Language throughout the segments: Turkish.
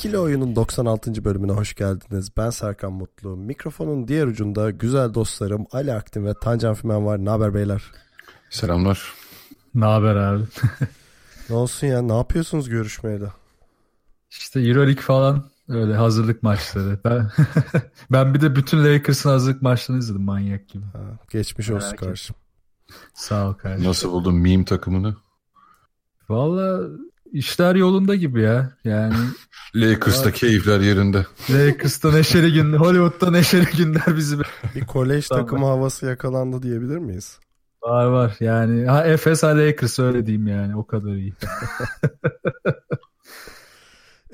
İkili Oyun'un 96. bölümüne hoş geldiniz. Ben Serkan Mutlu. Mikrofonun diğer ucunda güzel dostlarım Ali Aktin ve Tancan Fümen var. Ne haber beyler? Selamlar. Ne haber abi? Ne olsun ya? Ne yapıyorsunuz görüşmeyle? İşte Euroleague falan öyle hazırlık maçları. Ben ben bir de bütün Lakers'ın hazırlık maçlarını izledim manyak gibi. Ha, geçmiş olsun Merak kardeşim. Sağ ol kardeşim. Nasıl buldun meme takımını? Valla işler yolunda gibi ya. Yani Lakers'ta keyifler yerinde. Lakers'ta neşeli gün, Hollywood'da neşeli günler bizi Bir kolej takımı havası yakalandı diyebilir miyiz? var var. Yani ha Efes ha Lakers öyle diyeyim yani o kadar iyi.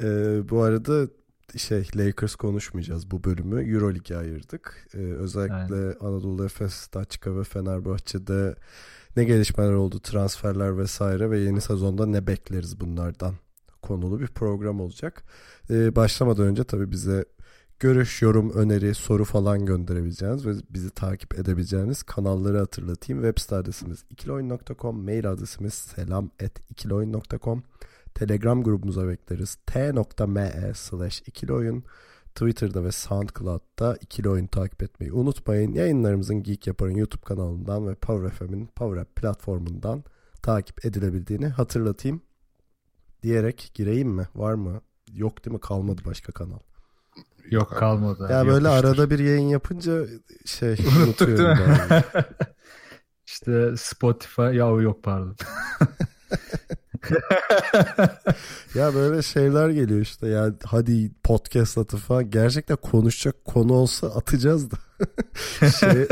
Ee, bu arada şey Lakers konuşmayacağız bu bölümü. Euroleague'e ayırdık. Ee, özellikle Anadolu Efes, Daçka ve Fenerbahçe'de ne gelişmeler oldu, transferler vesaire ve yeni sezonda ne bekleriz bunlardan konulu bir program olacak. Ee, başlamadan önce tabii bize görüş, yorum, öneri, soru falan gönderebileceğiniz ve bizi takip edebileceğiniz kanalları hatırlatayım. Web site adresimiz ikiloyun.com, mail adresimiz selam@ikiloyun.com. Telegram grubumuza bekleriz. t.me slash ikili oyun. Twitter'da ve SoundCloud'da ikili oyun takip etmeyi unutmayın. Yayınlarımızın Geek Yapar'ın YouTube kanalından ve Power FM'in Power App platformundan takip edilebildiğini hatırlatayım. Diyerek gireyim mi? Var mı? Yok değil mi? Kalmadı başka kanal. Yok kalmadı. Ya abi, böyle arada bir yayın yapınca şey Unuttuk değil mi? işte Spotify ya yok pardon. Ya böyle şeyler geliyor işte ya hadi podcast atı falan. Gerçekten konuşacak konu olsa atacağız da. şey,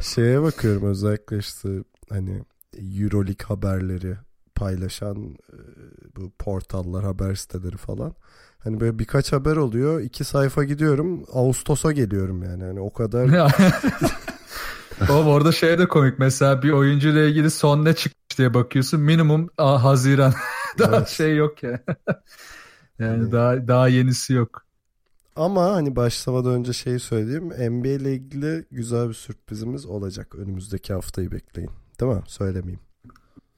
şeye bakıyorum özellikle işte hani Euroleague haberleri paylaşan e, bu portallar haber siteleri falan. Hani böyle birkaç haber oluyor. iki sayfa gidiyorum. Ağustos'a geliyorum yani. Hani o kadar Oğlum orada şey de komik. Mesela bir oyuncuyla ilgili son ne çıkmış diye bakıyorsun. Minimum aa, Haziran. daha Evet. şey yok ya. yani Hani- daha daha yenisi yok. Ama hani başlamadan önce şeyi söyleyeyim. NBA ile ilgili güzel bir sürprizimiz olacak. Önümüzdeki haftayı bekleyin. Değil mi? Söylemeyeyim.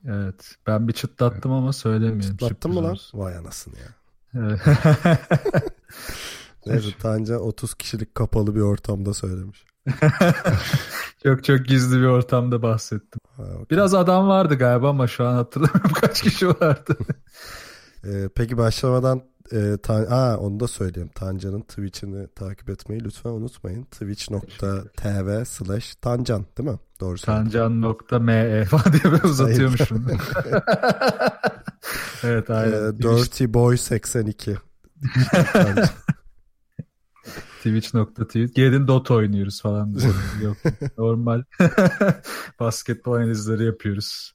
Evet. Ben bir çıtlattım ama söylemiyorum. Çıtlattın mı lan? Vay anasını ya. Evet. Neyse Tanca 30 kişilik kapalı bir ortamda söylemiş. çok çok gizli bir ortamda bahsettim. Ha, okey. Biraz adam vardı galiba ama şu an hatırlamıyorum kaç kişi vardı. Ee, peki başlamadan e, Tan Aa, onu da söyleyeyim. Tanca'nın Twitch'ini takip etmeyi lütfen unutmayın. Twitch.tv slash Tancan değil mi? Doğru. Tancan.me falan diye böyle uzatıyormuşum. evet aynen. Dirty Boy 82. Twitch.tv Gelin Dota oynuyoruz falan. Yok. Normal basketbol analizleri yapıyoruz.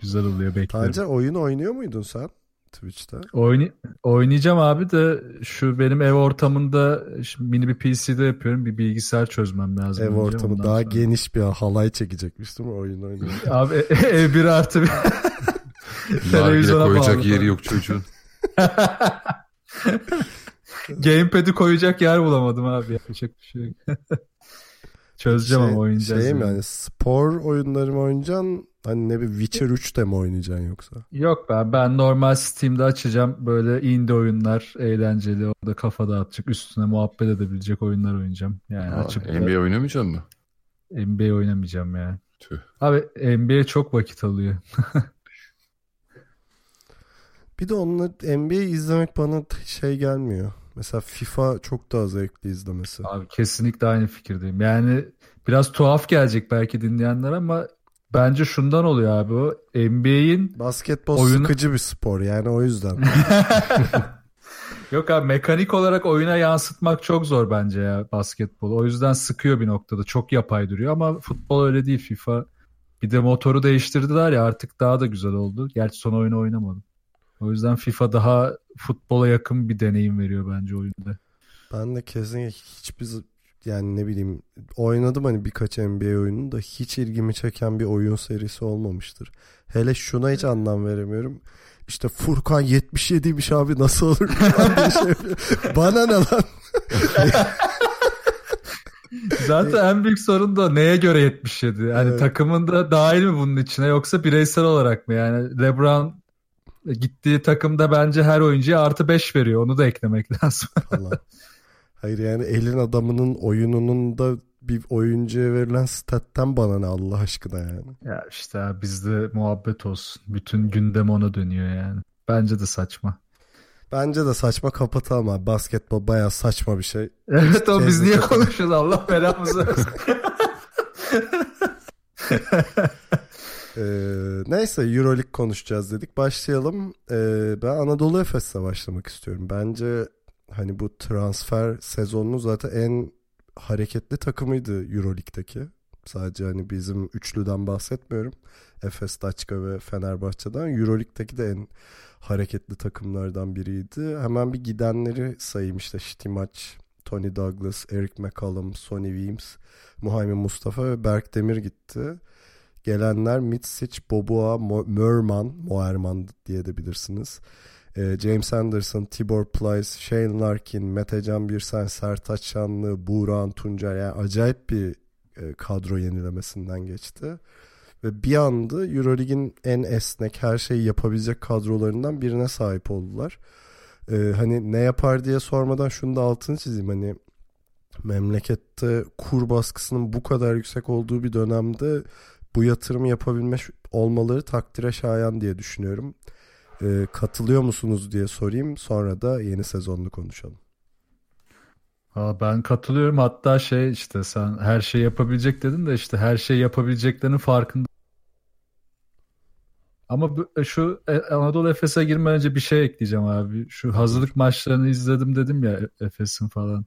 Güzel oluyor beklerim. Tanca oyun oynuyor muydun sen Twitch'te? Oyni oynayacağım abi de şu benim ev ortamında şimdi mini bir PC'de yapıyorum. Bir bilgisayar çözmem lazım. Ev ortamı daha sonra. geniş bir halay çekecekmiş değil mi oyun oynuyor? Abi e- ev bir artı bir. Nargile Televizyona koyacak bağlı yeri falan. yok çocuğun. Gamepad'i koyacak yer bulamadım abi. Yapacak bir şey yok. Çözeceğim ama oynayacağız. Şey mi yani. spor oyunları mı oynayacaksın? Hani ne bir Witcher 3 de mi oynayacaksın yoksa? Yok ben ben normal Steam'de açacağım böyle indie oyunlar eğlenceli orada kafa dağıtacak üstüne muhabbet edebilecek oyunlar oynayacağım. Yani Aa, açıp da NBA oynamayacak mı? NBA oynamayacağım yani. Tüh. Abi NBA çok vakit alıyor. Bir de onunla NBA izlemek bana şey gelmiyor. Mesela FIFA çok daha zevkli izlemesi. Abi kesinlikle aynı fikirdeyim. Yani biraz tuhaf gelecek belki dinleyenler ama bence şundan oluyor abi o. NBA'in Basketbol Oyunu- sıkıcı bir spor yani o yüzden. Yok abi mekanik olarak oyuna yansıtmak çok zor bence ya basketbol. O yüzden sıkıyor bir noktada. Çok yapay duruyor ama futbol öyle değil FIFA. Bir de motoru değiştirdiler ya artık daha da güzel oldu. Gerçi son oyunu oynamadım. O yüzden FIFA daha futbola yakın bir deneyim veriyor bence oyunda. Ben de kesinlikle hiçbir yani ne bileyim oynadım hani birkaç NBA oyunu da hiç ilgimi çeken bir oyun serisi olmamıştır. Hele şuna hiç anlam veremiyorum. İşte Furkan 77'ymiş abi nasıl olur şey Bana ne lan? Zaten en büyük sorun da neye göre 77? Yani evet. takımında dahil mi bunun içine yoksa bireysel olarak mı? Yani LeBron gittiği takımda bence her oyuncuya artı 5 veriyor. Onu da eklemek lazım. Allah. Hayır yani elin adamının oyununun da bir oyuncuya verilen stat'ten bana ne Allah aşkına yani. Ya işte bizde muhabbet olsun. Bütün gündem ona dönüyor yani. Bence de saçma. Bence de saçma kapatalım abi. Basketbol baya saçma bir şey. Evet o biz niye konuşuyoruz Allah belamızı ee, neyse Euroleague konuşacağız dedik. Başlayalım. Ee, ben Anadolu Efes'le başlamak istiyorum. Bence hani bu transfer sezonunun zaten en hareketli takımıydı Euroleague'deki. Sadece hani bizim üçlüden bahsetmiyorum. Efes, Daçka ve Fenerbahçe'den. Euroleague'deki de en hareketli takımlardan biriydi. Hemen bir gidenleri sayayım işte Stimac, Tony Douglas, Eric McCollum, Sonny Weems, Muhammed Mustafa ve Berk Demir gitti. Gelenler Mitsic, Boboa, Merman, Moerman diye de bilirsiniz. Ee, James Anderson, Tibor Plyce, Shane Larkin, Metecan Birsen, Sertaç Şanlı, Buğra Tuncer yani acayip bir e, kadro yenilemesinden geçti. Ve bir anda Eurolig'in en esnek her şeyi yapabilecek kadrolarından birine sahip oldular. Ee, hani ne yapar diye sormadan şunu da altını çizeyim. Hani memlekette kur baskısının bu kadar yüksek olduğu bir dönemde bu yatırımı yapabilme olmaları takdire şayan diye düşünüyorum. Ee, katılıyor musunuz diye sorayım. Sonra da yeni sezonunu konuşalım. Ben katılıyorum. Hatta şey işte sen her şey yapabilecek dedin de işte her şey yapabileceklerinin farkında. Ama e, şu e, Anadolu Efes'e girmeden önce bir şey ekleyeceğim abi. Şu hazırlık maçlarını izledim dedim ya e, Efes'in falan.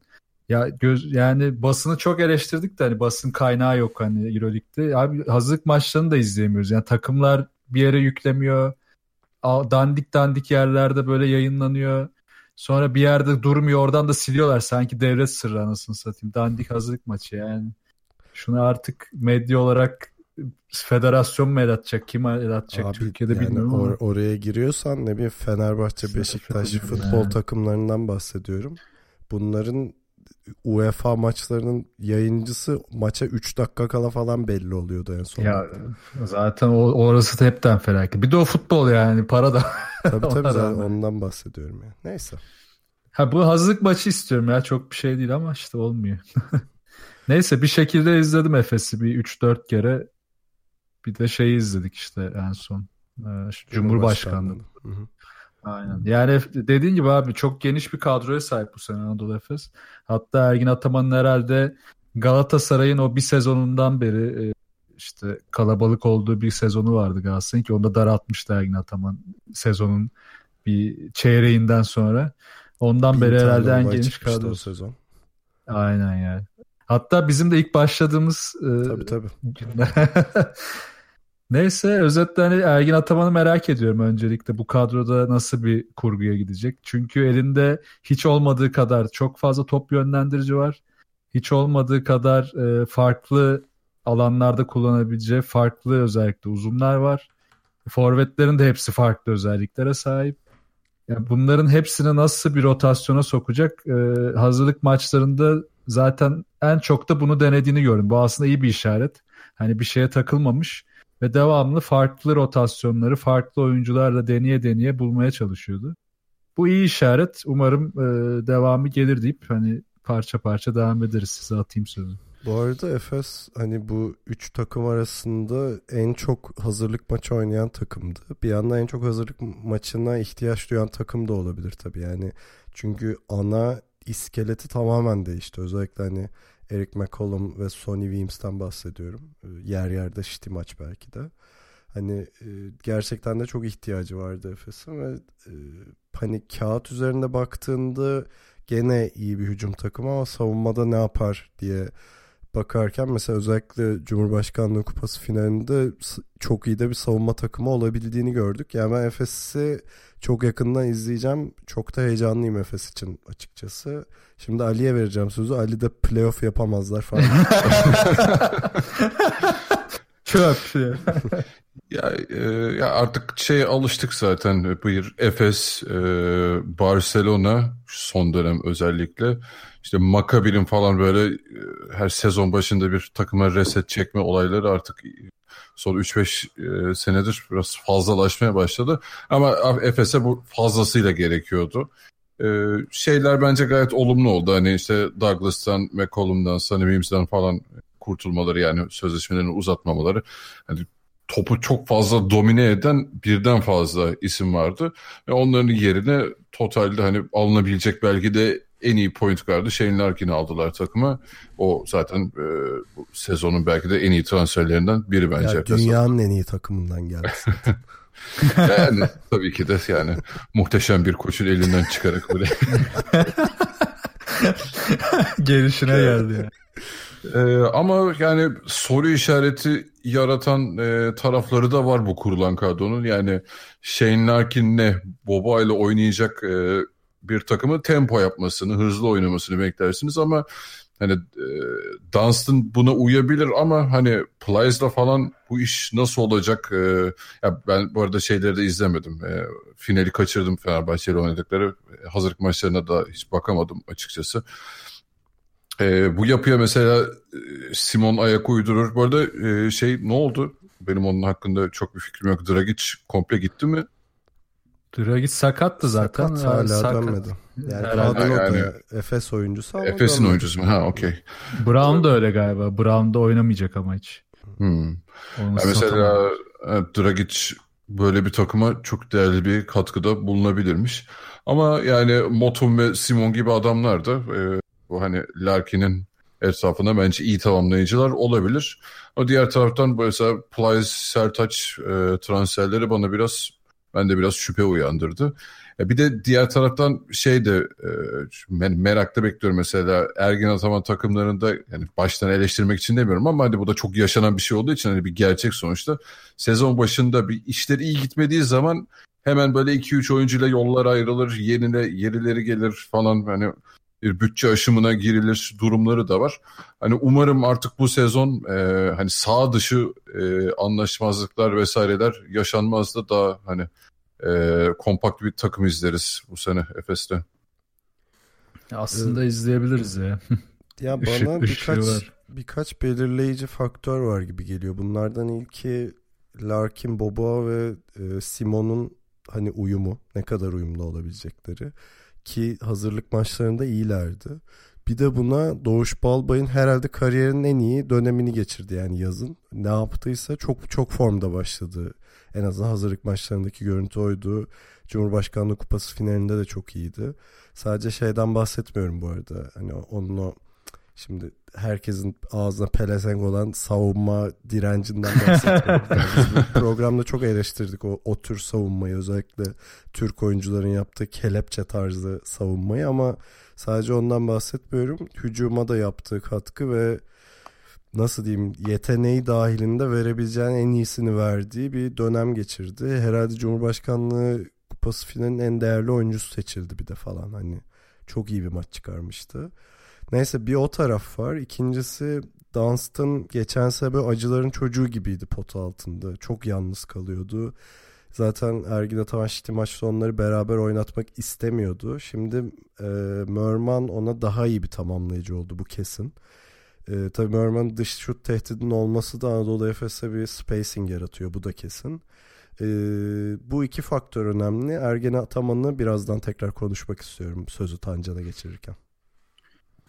Ya göz yani basını çok eleştirdik de hani basın kaynağı yok hani EuroLeague'de. Abi hazırlık maçlarını da izleyemiyoruz. Yani takımlar bir yere yüklemiyor dandik dandik yerlerde böyle yayınlanıyor. Sonra bir yerde durmuyor oradan da siliyorlar. Sanki devlet sırrı anasını satayım. Dandik hazırlık maçı yani. Şunu artık medya olarak federasyon mu el atacak? Kim el atacak Abi, Türkiye'de yani bilmiyorum or- ama. Oraya giriyorsan ne bileyim Fenerbahçe, Beşiktaş futbol yani. takımlarından bahsediyorum. Bunların UEFA maçlarının yayıncısı maça 3 dakika kala falan belli oluyordu en son. Ya zaten o, orası da hepten felaket. Bir de o futbol yani para da. tabii tabii zaten ondan bahsediyorum ya. Neyse. Ha bu hazırlık maçı istiyorum ya çok bir şey değil ama işte olmuyor. Neyse bir şekilde izledim Efes'i bir 3-4 kere. Bir de şeyi izledik işte en son. Ee, Cumhurbaşkanlığı. Hı hı. Aynen. Yani dediğin gibi abi çok geniş bir kadroya sahip bu sene Anadolu Efes. Hatta Ergin Ataman'ın herhalde Galatasaray'ın o bir sezonundan beri e, işte kalabalık olduğu bir sezonu vardı Galatasaray'ın ki onda daraltmıştı Ergin Ataman sezonun bir çeyreğinden sonra. Ondan beri herhalde en geniş kadro. sezon. Aynen yani. Hatta bizim de ilk başladığımız e, tabii tabii. Neyse özetle hani Ergin Ataman'ı merak ediyorum öncelikle bu kadroda nasıl bir kurguya gidecek. Çünkü elinde hiç olmadığı kadar çok fazla top yönlendirici var. Hiç olmadığı kadar e, farklı alanlarda kullanabileceği farklı özellikle uzunlar var. Forvetlerin de hepsi farklı özelliklere sahip. Yani bunların hepsini nasıl bir rotasyona sokacak? E, hazırlık maçlarında zaten en çok da bunu denediğini gördüm. Bu aslında iyi bir işaret. Hani bir şeye takılmamış ve devamlı farklı rotasyonları farklı oyuncularla deneye deneye bulmaya çalışıyordu. Bu iyi işaret. Umarım e, devamı gelir deyip hani parça parça devam ederiz. Size atayım sözü. Bu arada Efes hani bu üç takım arasında en çok hazırlık maçı oynayan takımdı. Bir yandan en çok hazırlık maçına ihtiyaç duyan takım da olabilir tabii yani. Çünkü ana iskeleti tamamen değişti. Özellikle hani Eric McCollum ve Sonny Weems'ten bahsediyorum. Ee, yer yerde şiti maç belki de. Hani e, gerçekten de çok ihtiyacı vardı Efes'in ve e, hani kağıt üzerinde baktığında gene iyi bir hücum takımı ama savunmada ne yapar diye bakarken mesela özellikle Cumhurbaşkanlığı Kupası finalinde çok iyi de bir savunma takımı olabildiğini gördük. Yani ben Efes'i çok yakından izleyeceğim. Çok da heyecanlıyım Efes için açıkçası. Şimdi Ali'ye vereceğim sözü. Ali de playoff yapamazlar falan. Çöp. ya, e, ya artık şey alıştık zaten. Bir Efes, e, Barcelona son dönem özellikle. İşte Maccabi'nin falan böyle e, her sezon başında bir takıma reset çekme olayları artık son 3-5 e, senedir biraz fazlalaşmaya başladı. Ama Efes'e bu fazlasıyla gerekiyordu. E, şeyler bence gayet olumlu oldu. Hani işte Douglas'tan, McCollum'dan, Sonny Weems'den falan kurtulmaları yani sözleşmelerini uzatmamaları. Hani topu çok fazla domine eden birden fazla isim vardı. Ve onların yerine totalde hani alınabilecek belki de en iyi point guard'ı Shane Larkin'i aldılar takıma. O zaten e, bu sezonun belki de en iyi transferlerinden biri bence. Ya, dünyanın en iyi takımından geldi. yani tabii ki de yani muhteşem bir koçun elinden çıkarak böyle. Gelişine geldi ya. Ee, ama yani soru işareti yaratan e, tarafları da var bu kurulan kadronun. Yani Shane Larkin'le Boba ile oynayacak e, bir takımı tempo yapmasını, hızlı oynamasını beklersiniz ama hani e, Dunstan buna uyabilir ama hani Plyce'la falan bu iş nasıl olacak? E, ya ben bu arada şeyleri de izlemedim. E, finali kaçırdım Fenerbahçe ile oynadıkları. Hazırlık maçlarına da hiç bakamadım açıkçası. E, bu yapıya mesela e, Simon ayak uydurur. Bu arada e, şey ne oldu? Benim onun hakkında çok bir fikrim yok. Dragic komple gitti mi? Dragic sakattı zaten. Sakat hala sakat. dönmedi. Yani Kadro'da yani, Efes oyuncusu ama Efes'in dönmedi. oyuncusu mu? Ha okey. Brown da öyle galiba. Brown da oynamayacak ama hiç. Hmm. Yani mesela evet, Dragic böyle bir takıma çok değerli bir katkıda bulunabilirmiş. Ama yani Motum ve Simon gibi adamlar da e, bu hani Larkin'in etrafında bence iyi tamamlayıcılar olabilir. O diğer taraftan mesela Plyce, Sertaç e, transferleri bana biraz ben de biraz şüphe uyandırdı. E, bir de diğer taraftan şey de e, ben merakla bekliyorum mesela Ergin Ataman takımlarında yani baştan eleştirmek için demiyorum ama hani bu da çok yaşanan bir şey olduğu için hani bir gerçek sonuçta. Sezon başında bir işler iyi gitmediği zaman hemen böyle 2-3 oyuncuyla yollar ayrılır, yerine yerileri gelir falan hani bütçe aşımına girilir durumları da var. Hani umarım artık bu sezon e, hani sağ dışı e, anlaşmazlıklar vesaireler yaşanmaz da daha hani e, kompakt bir takım izleriz bu sene Efes'te. Aslında ee, izleyebiliriz ya. Ya bana birkaç birkaç belirleyici faktör var gibi geliyor. Bunlardan ilki Larkin, Boba ve e, Simon'un hani uyumu, ne kadar uyumlu olabilecekleri ki hazırlık maçlarında iyilerdi. Bir de buna Doğuş Balbay'ın herhalde kariyerinin en iyi dönemini geçirdi yani yazın. Ne yaptıysa çok çok formda başladı. En azından hazırlık maçlarındaki görüntü oydu. Cumhurbaşkanlığı Kupası finalinde de çok iyiydi. Sadece şeyden bahsetmiyorum bu arada. Hani onun o şimdi herkesin ağzına pelesenk olan savunma direncinden bu programda çok eleştirdik o, o tür savunmayı özellikle Türk oyuncuların yaptığı kelepçe tarzı savunmayı ama sadece ondan bahsetmiyorum. Hücuma da yaptığı katkı ve nasıl diyeyim yeteneği dahilinde verebileceğin en iyisini verdiği bir dönem geçirdi. Herhalde Cumhurbaşkanlığı kupası finalinin en değerli oyuncusu seçildi bir de falan hani çok iyi bir maç çıkarmıştı. Neyse bir o taraf var. İkincisi Dunstan geçen sene acıların çocuğu gibiydi pot altında. Çok yalnız kalıyordu. Zaten Ergin Ataman Şiti maç sonları beraber oynatmak istemiyordu. Şimdi e, Merman ona daha iyi bir tamamlayıcı oldu bu kesin. E, tabii Merman dış şut tehdidinin olması da Anadolu Efes'e bir spacing yaratıyor. Bu da kesin. E, bu iki faktör önemli. Ergen Ataman'ı birazdan tekrar konuşmak istiyorum sözü Tancan'a geçirirken.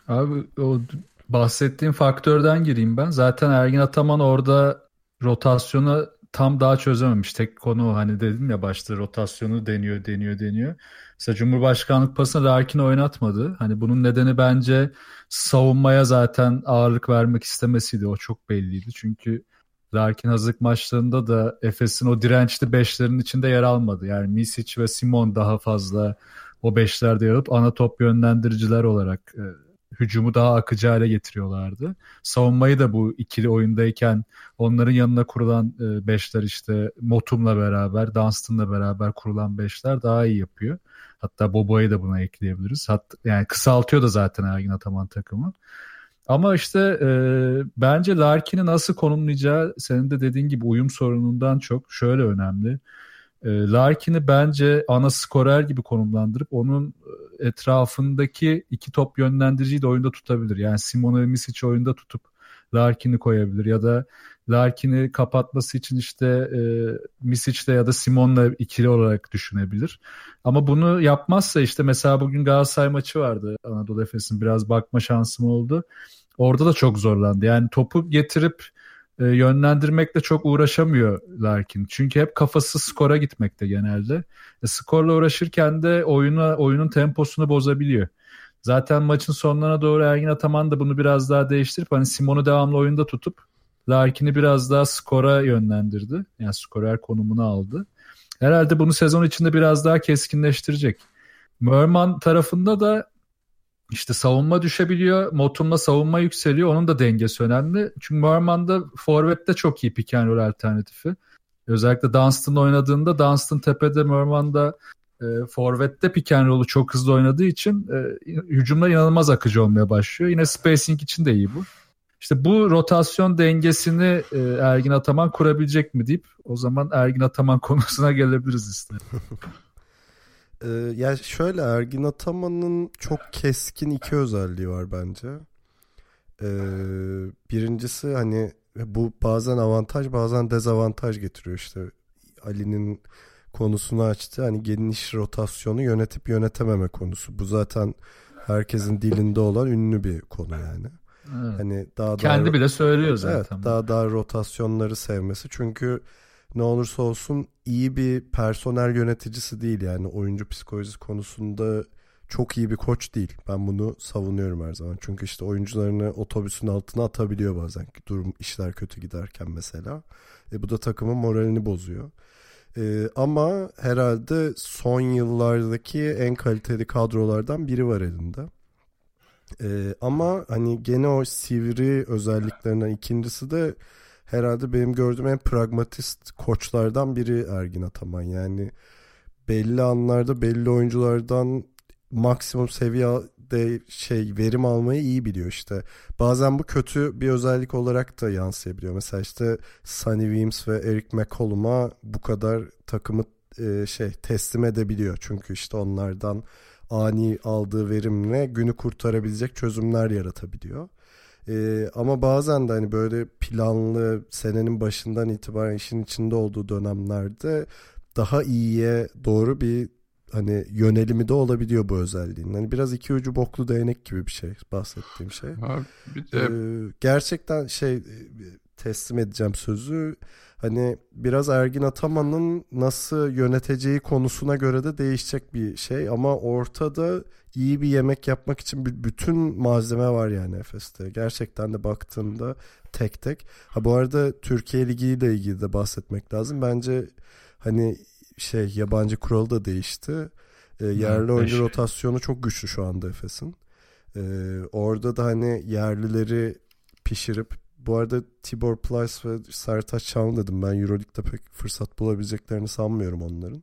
Abi o bahsettiğim faktörden gireyim ben. Zaten Ergin Ataman orada rotasyonu tam daha çözememiş. Tek konu hani dedim ya başta rotasyonu deniyor, deniyor, deniyor. Mesela Cumhurbaşkanlık pasını Larkin oynatmadı. Hani bunun nedeni bence savunmaya zaten ağırlık vermek istemesiydi. O çok belliydi. Çünkü Larkin hazırlık maçlarında da Efes'in o dirençli beşlerin içinde yer almadı. Yani Misic ve Simon daha fazla o beşlerde yer alıp ana top yönlendiriciler olarak e, hücumu daha akıcı hale getiriyorlardı. Savunmayı da bu ikili oyundayken onların yanına kurulan e, beşler işte Motum'la beraber, Dunstan'la beraber kurulan beşler daha iyi yapıyor. Hatta Bobo'yu da buna ekleyebiliriz. Hatta, yani kısaltıyor da zaten Ergin Ataman takımı. Ama işte e, bence Larkin'i nasıl konumlayacağı senin de dediğin gibi uyum sorunundan çok şöyle önemli. E, Larkin'i bence ana skorer gibi konumlandırıp onun e, etrafındaki iki top yönlendiriciyi de oyunda tutabilir. Yani Simone ve Misic oyunda tutup Larkin'i koyabilir ya da Larkin'i kapatması için işte e, Misic'le ya da Simon'la ikili olarak düşünebilir. Ama bunu yapmazsa işte mesela bugün Galatasaray maçı vardı Anadolu Efes'in biraz bakma şansım oldu. Orada da çok zorlandı. Yani topu getirip e, yönlendirmekle çok uğraşamıyor Larkin. Çünkü hep kafası skora gitmekte genelde. E, skorla uğraşırken de oyuna oyunun temposunu bozabiliyor. Zaten maçın sonlarına doğru Ergin Ataman da bunu biraz daha değiştirip hani Simon'u devamlı oyunda tutup Larkin'i biraz daha skora yönlendirdi. Yani skorer konumunu aldı. Herhalde bunu sezon içinde biraz daha keskinleştirecek. Merman tarafında da işte savunma düşebiliyor. Motum'la savunma yükseliyor. Onun da dengesi önemli. Çünkü Merman'da forvette çok iyi pick and roll alternatifi. Özellikle Dunstan oynadığında Dunstan tepede Merman'da e, forvette pick and roll'u çok hızlı oynadığı için e, hücumlar inanılmaz akıcı olmaya başlıyor. Yine spacing için de iyi bu. İşte bu rotasyon dengesini e, Ergin Ataman kurabilecek mi deyip o zaman Ergin Ataman konusuna gelebiliriz istedim. Ee, yani şöyle Ergin Ataman'ın çok keskin iki özelliği var bence. Ee, birincisi hani bu bazen avantaj bazen dezavantaj getiriyor işte. Ali'nin konusunu açtı. Hani geniş rotasyonu yönetip yönetememe konusu. Bu zaten herkesin dilinde olan ünlü bir konu yani. Evet. Hani daha kendi daha, bile söylüyor zaten. Evet, daha daha rotasyonları sevmesi. Çünkü ne olursa olsun iyi bir personel yöneticisi değil yani oyuncu psikolojisi konusunda çok iyi bir koç değil. Ben bunu savunuyorum her zaman. Çünkü işte oyuncularını otobüsün altına atabiliyor bazen. Durum işler kötü giderken mesela. E, bu da takımın moralini bozuyor. E, ama herhalde son yıllardaki en kaliteli kadrolardan biri var elinde. E, ama hani gene o sivri özelliklerinden ikincisi de herhalde benim gördüğüm en pragmatist koçlardan biri Ergin Ataman. Yani belli anlarda belli oyunculardan maksimum seviyede şey verim almayı iyi biliyor işte. Bazen bu kötü bir özellik olarak da yansıyabiliyor. Mesela işte Sonny Weems ve Eric McCollum'a bu kadar takımı e, şey teslim edebiliyor. Çünkü işte onlardan ani aldığı verimle günü kurtarabilecek çözümler yaratabiliyor. Ee, ama bazen de hani böyle planlı senenin başından itibaren işin içinde olduğu dönemlerde daha iyiye doğru bir hani yönelimi de olabiliyor bu özelliğin. Hani biraz iki ucu boklu değnek gibi bir şey bahsettiğim şey. Abi bir de... Ee, gerçekten şey teslim edeceğim sözü hani biraz Ergin Ataman'ın nasıl yöneteceği konusuna göre de değişecek bir şey ama ortada iyi bir yemek yapmak için bir bütün malzeme var yani Efes'te. Gerçekten de baktığında tek tek. Ha bu arada Türkiye Ligi ile ilgili de bahsetmek lazım. Bence hani şey yabancı kuralı da değişti. E, yerli oyuncu rotasyonu çok güçlü şu anda Efes'in. E, orada da hani yerlileri pişirip bu arada Tibor Plyce ve Sertaç Çağın dedim. Ben Euroleague'de pek fırsat bulabileceklerini sanmıyorum onların.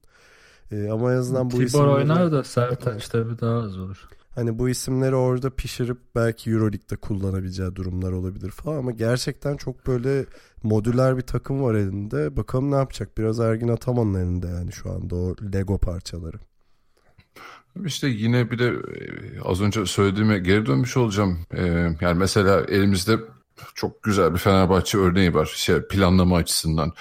Ee, ama en azından bu Tibor isimleri... oynar da Sertaç tabii daha az olur. Hani bu isimleri orada pişirip belki Euroleague'de kullanabileceği durumlar olabilir falan ama gerçekten çok böyle modüler bir takım var elinde. Bakalım ne yapacak? Biraz Ergin Ataman'ın elinde yani şu anda o Lego parçaları. İşte yine bir de e, az önce söylediğime geri dönmüş olacağım. Ee, yani mesela elimizde çok güzel bir Fenerbahçe örneği var şey planlama açısından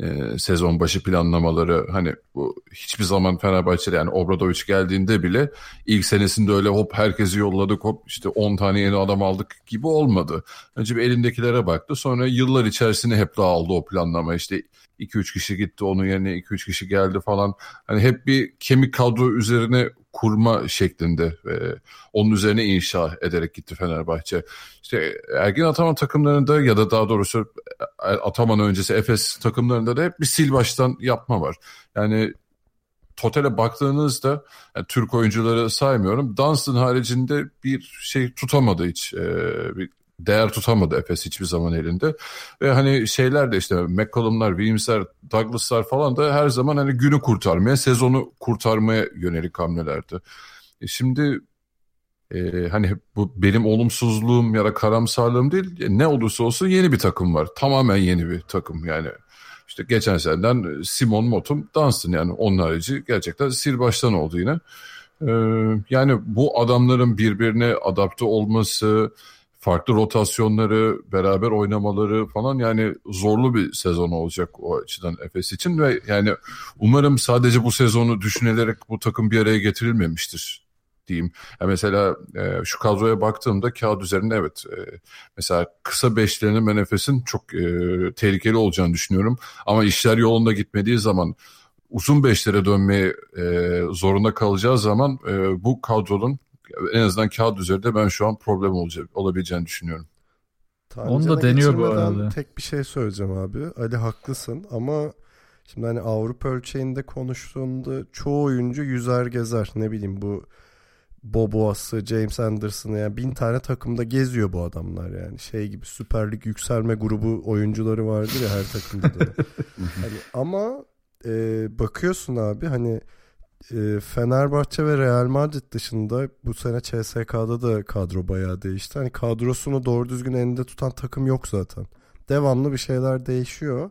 e, sezon başı planlamaları hani bu hiçbir zaman Fenerbahçe'de yani Obradoviç geldiğinde bile ilk senesinde öyle hop herkesi yolladık hop işte 10 tane yeni adam aldık gibi olmadı. Önce bir elindekilere baktı sonra yıllar içerisinde hep dağıldı o planlama işte 2-3 kişi gitti onun yerine 2-3 kişi geldi falan. Hani hep bir kemik kadro üzerine kurma şeklinde e, onun üzerine inşa ederek gitti Fenerbahçe. İşte Ergin Ataman takımlarında ya da daha doğrusu Ataman öncesi Efes takımlarında da hep bir sil baştan yapma var. Yani totale baktığınızda yani Türk oyuncuları saymıyorum. Dunstan haricinde bir şey tutamadı hiç. E, bir değer tutamadı Efes hiçbir zaman elinde. Ve hani şeyler de işte McCollum'lar, Williams'ler, Douglas'lar falan da her zaman hani günü kurtarmaya, sezonu kurtarmaya yönelik hamlelerdi. E şimdi e, hani bu benim olumsuzluğum ya da karamsarlığım değil. Ne olursa olsun yeni bir takım var. Tamamen yeni bir takım yani. İşte geçen seneden Simon Motum Dunstan yani onun harici gerçekten sil baştan oldu yine. Ee, yani bu adamların birbirine adapte olması, farklı rotasyonları, beraber oynamaları falan yani zorlu bir sezon olacak o açıdan Efes için ve yani umarım sadece bu sezonu düşünülerek bu takım bir araya getirilmemiştir diyeyim. Yani mesela e, şu kadroya baktığımda kağıt üzerinde evet e, mesela kısa beşlerinin ben Efes'in çok e, tehlikeli olacağını düşünüyorum. Ama işler yolunda gitmediği zaman uzun beşlere dönmeye e, zorunda kalacağı zaman e, bu kadronun en azından kağıt üzerinde ben şu an problem olacak, olabileceğini düşünüyorum. Onu da deniyor bu arada. Tek bir şey söyleyeceğim abi. Ali haklısın ama şimdi hani Avrupa ölçeğinde konuştuğunda çoğu oyuncu yüzer gezer. Ne bileyim bu Boboas'ı, James Anderson'ı yani bin tane takımda geziyor bu adamlar yani. Şey gibi Süper Lig yükselme grubu oyuncuları vardır ya her takımda da. hani ama e, bakıyorsun abi hani Fenerbahçe ve Real Madrid dışında bu sene CSK'da da kadro bayağı değişti. Hani kadrosunu doğru düzgün elinde tutan takım yok zaten. Devamlı bir şeyler değişiyor.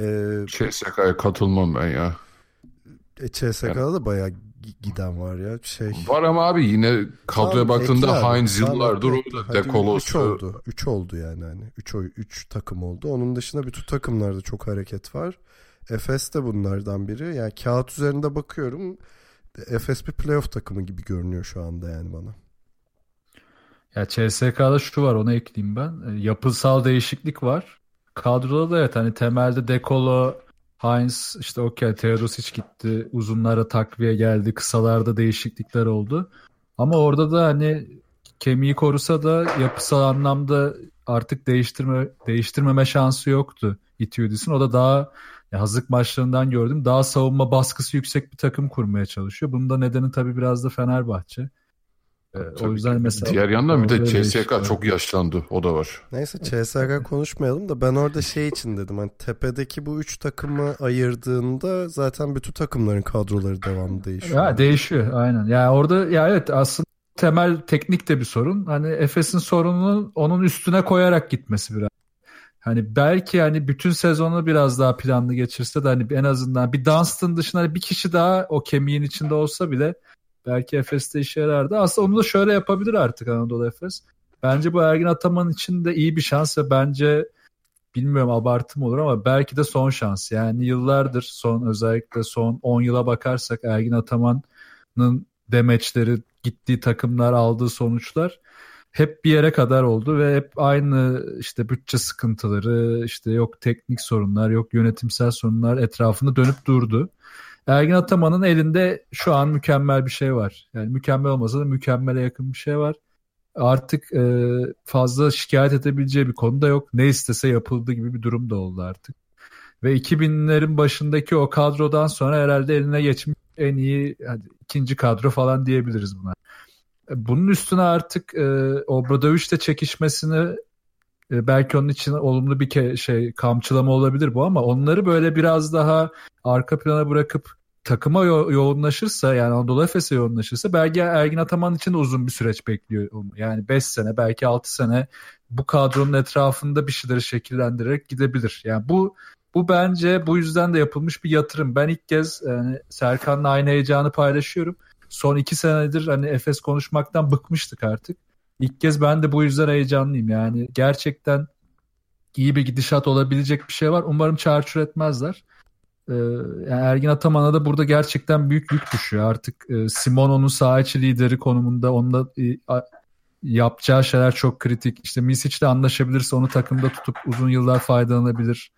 Ee, CSK'ya katılmam ben ya. E, CSK'da yani, da bayağı giden var ya. Şey... Var ama abi yine kadroya tamam, baktığında Heinz yıllardır orada. Dekolos. 3 oldu. 3 oldu yani hani. 3 3 takım oldu. Onun dışında bütün takımlarda çok hareket var. Efes de bunlardan biri. Yani kağıt üzerinde bakıyorum. Efes bir playoff takımı gibi görünüyor şu anda yani bana. Ya CSK'da şu var onu ekleyeyim ben. E, yapısal değişiklik var. Kadroda da evet hani temelde Dekolo, Heinz işte okey Teodosic gitti. Uzunlara takviye geldi. Kısalarda değişiklikler oldu. Ama orada da hani kemiği korusa da yapısal anlamda artık değiştirme değiştirmeme şansı yoktu Itiudis'in. O da daha ya hazırlık maçlarından gördüm. Daha savunma baskısı yüksek bir takım kurmaya çalışıyor. Bunun da nedeni tabii biraz da Fenerbahçe. Ee, o yüzden mesela diğer yandan bir de CSK çok yaşlandı. O da var. Neyse CSK konuşmayalım da ben orada şey için dedim. Hani tepedeki bu üç takımı ayırdığında zaten bütün takımların kadroları devamlı değişiyor. Ya değişiyor aynen. Ya yani orada ya evet aslında temel teknik de bir sorun. Hani Efes'in sorununu onun üstüne koyarak gitmesi biraz. Hani belki hani bütün sezonu biraz daha planlı geçirse de hani en azından bir Dunstan dışında bir kişi daha o kemiğin içinde olsa bile belki Efes'te işe yarardı. Aslında onu da şöyle yapabilir artık Anadolu Efes. Bence bu Ergin Ataman için de iyi bir şans ve bence bilmiyorum abartı mı olur ama belki de son şans. Yani yıllardır son özellikle son 10 yıla bakarsak Ergin Ataman'ın demeçleri, gittiği takımlar, aldığı sonuçlar hep bir yere kadar oldu ve hep aynı işte bütçe sıkıntıları, işte yok teknik sorunlar, yok yönetimsel sorunlar etrafında dönüp durdu. Ergin Ataman'ın elinde şu an mükemmel bir şey var. Yani mükemmel olmasa da mükemmele yakın bir şey var. Artık e, fazla şikayet edebileceği bir konu da yok. Ne istese yapıldı gibi bir durum da oldu artık. Ve 2000'lerin başındaki o kadrodan sonra herhalde eline geçmiş en iyi hadi, ikinci kadro falan diyebiliriz buna. Bunun üstüne artık e, Obradoviç'te çekişmesini e, belki onun için olumlu bir ke- şey kamçılama olabilir bu ama onları böyle biraz daha arka plana bırakıp takıma yo- yoğunlaşırsa yani Anadolu Efes'e yoğunlaşırsa belki Ergin Ataman için uzun bir süreç bekliyor. Yani 5 sene belki 6 sene bu kadronun etrafında bir şeyleri şekillendirerek gidebilir. Yani bu bu bence bu yüzden de yapılmış bir yatırım. Ben ilk kez yani Serkan'la aynı heyecanı paylaşıyorum son iki senedir hani Efes konuşmaktan bıkmıştık artık. İlk kez ben de bu yüzden heyecanlıyım. Yani gerçekten iyi bir gidişat olabilecek bir şey var. Umarım çarçur etmezler. Ee, yani Ergin Ataman'a da burada gerçekten büyük yük düşüyor. Artık e, Simon onun saha içi lideri konumunda. Onunla e, yapacağı şeyler çok kritik. İşte Misic'le anlaşabilirse onu takımda tutup uzun yıllar faydalanabilir.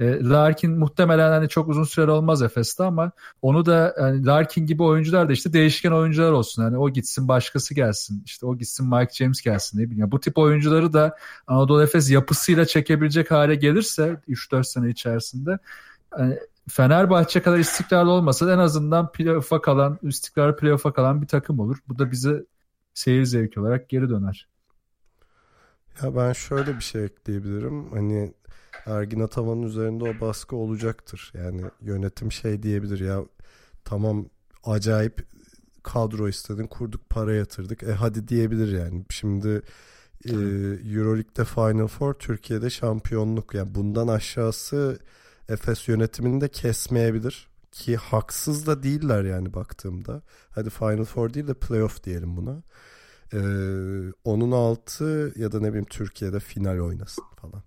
E, Larkin muhtemelen hani çok uzun süre olmaz Efes'te ama onu da yani Larkin gibi oyuncular da işte değişken oyuncular olsun. Yani o gitsin başkası gelsin. İşte o gitsin Mike James gelsin ne bileyim. Yani bu tip oyuncuları da Anadolu Efes yapısıyla çekebilecek hale gelirse 3-4 sene içerisinde yani Fenerbahçe kadar istikrarlı olmasa en azından playoff'a kalan, istikrar playoff'a kalan bir takım olur. Bu da bize seyir zevki olarak geri döner. Ya ben şöyle bir şey ekleyebilirim. Hani Ergin Ataman'ın üzerinde o baskı olacaktır. Yani yönetim şey diyebilir ya tamam acayip kadro istedin kurduk para yatırdık. E hadi diyebilir yani. Şimdi e, Euroleague'de Final Four Türkiye'de şampiyonluk. Yani bundan aşağısı Efes yönetiminde kesmeyebilir. Ki haksız da değiller yani baktığımda. Hadi Final Four değil de playoff diyelim buna. Ee, onun altı ya da ne bileyim Türkiye'de final oynasın falan.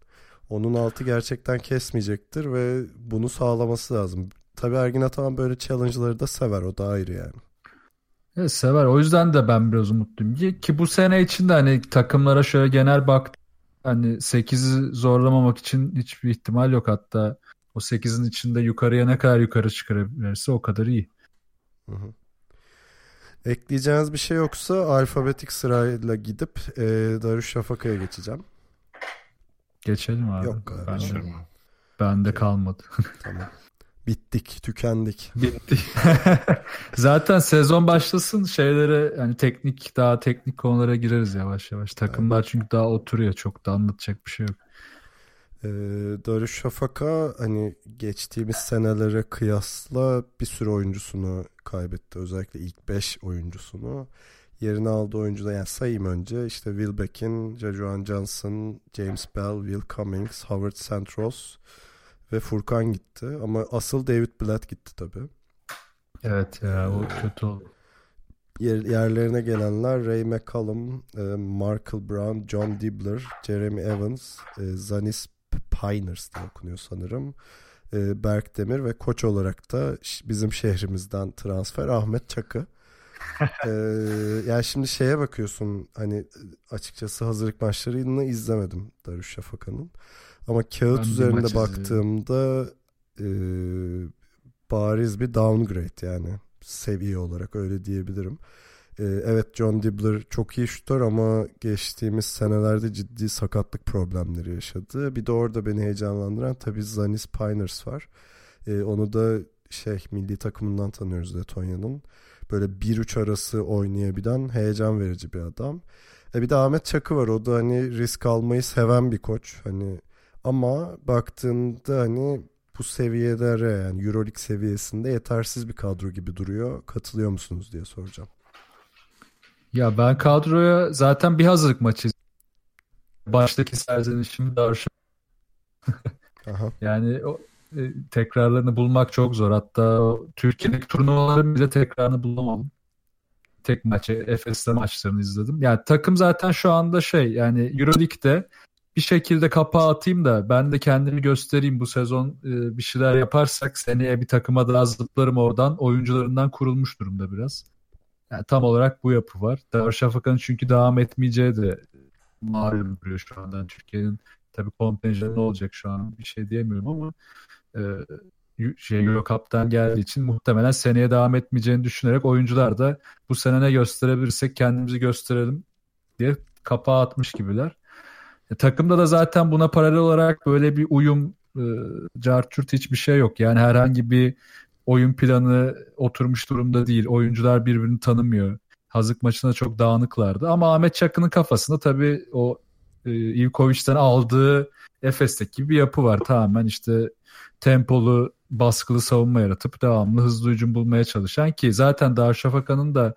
Onun altı gerçekten kesmeyecektir ve bunu sağlaması lazım. Tabii Ergin Ataman böyle challenge'ları da sever o da ayrı yani. Evet, sever. O yüzden de ben biraz umutluyum. Ki bu sene içinde hani takımlara şöyle genel bak hani 8'i zorlamamak için hiçbir ihtimal yok. Hatta o 8'in içinde yukarıya ne kadar yukarı çıkarabilirse o kadar iyi. Hı hı. Ekleyeceğiniz bir şey yoksa alfabetik sırayla gidip e, Darüşşafaka'ya geçeceğim. Geçelim abi. Yok abi. Ben de, ben de kalmadı. tamam. Bittik, tükendik. Bittik. Zaten sezon başlasın şeylere hani teknik daha teknik konulara gireriz yavaş yavaş. Takımlar çünkü daha oturuyor. Çok da anlatacak bir şey yok. Ee, Darüşşafaka hani geçtiğimiz senelere kıyasla bir sürü oyuncusunu kaybetti. Özellikle ilk 5 oyuncusunu. Yerine aldığı oyuncu da yani sayayım önce işte Will Beck'in, Jajuan Johnson, James Bell, Will Cummings, Howard Santros ve Furkan gitti. Ama asıl David Blatt gitti tabii. Evet ya o kötü oldu. Yer, yerlerine gelenler Ray McCallum, e, Markel Brown, John Dibbler, Jeremy Evans, e, Zanis Piners diye okunuyor sanırım. E, Berk Demir ve koç olarak da bizim şehrimizden transfer Ahmet Çakı. Ee, yani şimdi şeye bakıyorsun hani açıkçası hazırlık maçlarını izlemedim Darüşşafaka'nın. Ama kağıt ben üzerinde baktığımda e, bariz bir downgrade yani seviye olarak öyle diyebilirim. E, evet John Dibbler çok iyi şutör ama geçtiğimiz senelerde ciddi sakatlık problemleri yaşadı. Bir de orada beni heyecanlandıran tabii Zanis Piners var. E, onu da şey milli takımından tanıyoruz Letonya'nın. Böyle 1-3 arası oynayabilen heyecan verici bir adam. E bir de Ahmet Çakı var. O da hani risk almayı seven bir koç. Hani ama baktığında hani bu seviyelere yani Euroleague seviyesinde yetersiz bir kadro gibi duruyor. Katılıyor musunuz diye soracağım. Ya ben kadroya zaten bir hazırlık maçı baştaki serzenişimi Darüşşafaka yani o, tekrarlarını bulmak çok zor. Hatta Türkiye'deki turnuvaların bile tekrarını bulamam. Tek maçı Efes'te maçlarını izledim. Yani takım zaten şu anda şey yani Euroleague'de bir şekilde kapağı atayım da ben de kendimi göstereyim bu sezon e, bir şeyler yaparsak seneye bir takıma daha zıplarım oradan oyuncularından kurulmuş durumda biraz. Yani tam olarak bu yapı var. Darüşşafaka'nın çünkü devam etmeyeceği de malum duruyor şu anda. Türkiye'nin tabii kontenjanı ne olacak şu an bir şey diyemiyorum ama e, şey Euro Cup'tan geldiği için muhtemelen seneye devam etmeyeceğini düşünerek oyuncular da bu sene ne gösterebilirsek kendimizi gösterelim diye kapağı atmış gibiler. E, takımda da zaten buna paralel olarak böyle bir uyum e, cartürt hiçbir şey yok. Yani herhangi bir oyun planı oturmuş durumda değil. Oyuncular birbirini tanımıyor. Hazık maçında çok dağınıklardı. Ama Ahmet Çakı'nın kafasında tabii o e, Ivkovic'den aldığı Efes'teki bir yapı var. Tamamen işte tempolu, baskılı savunma yaratıp devamlı hızlı hücum bulmaya çalışan ki zaten Darüşşafaka'nın da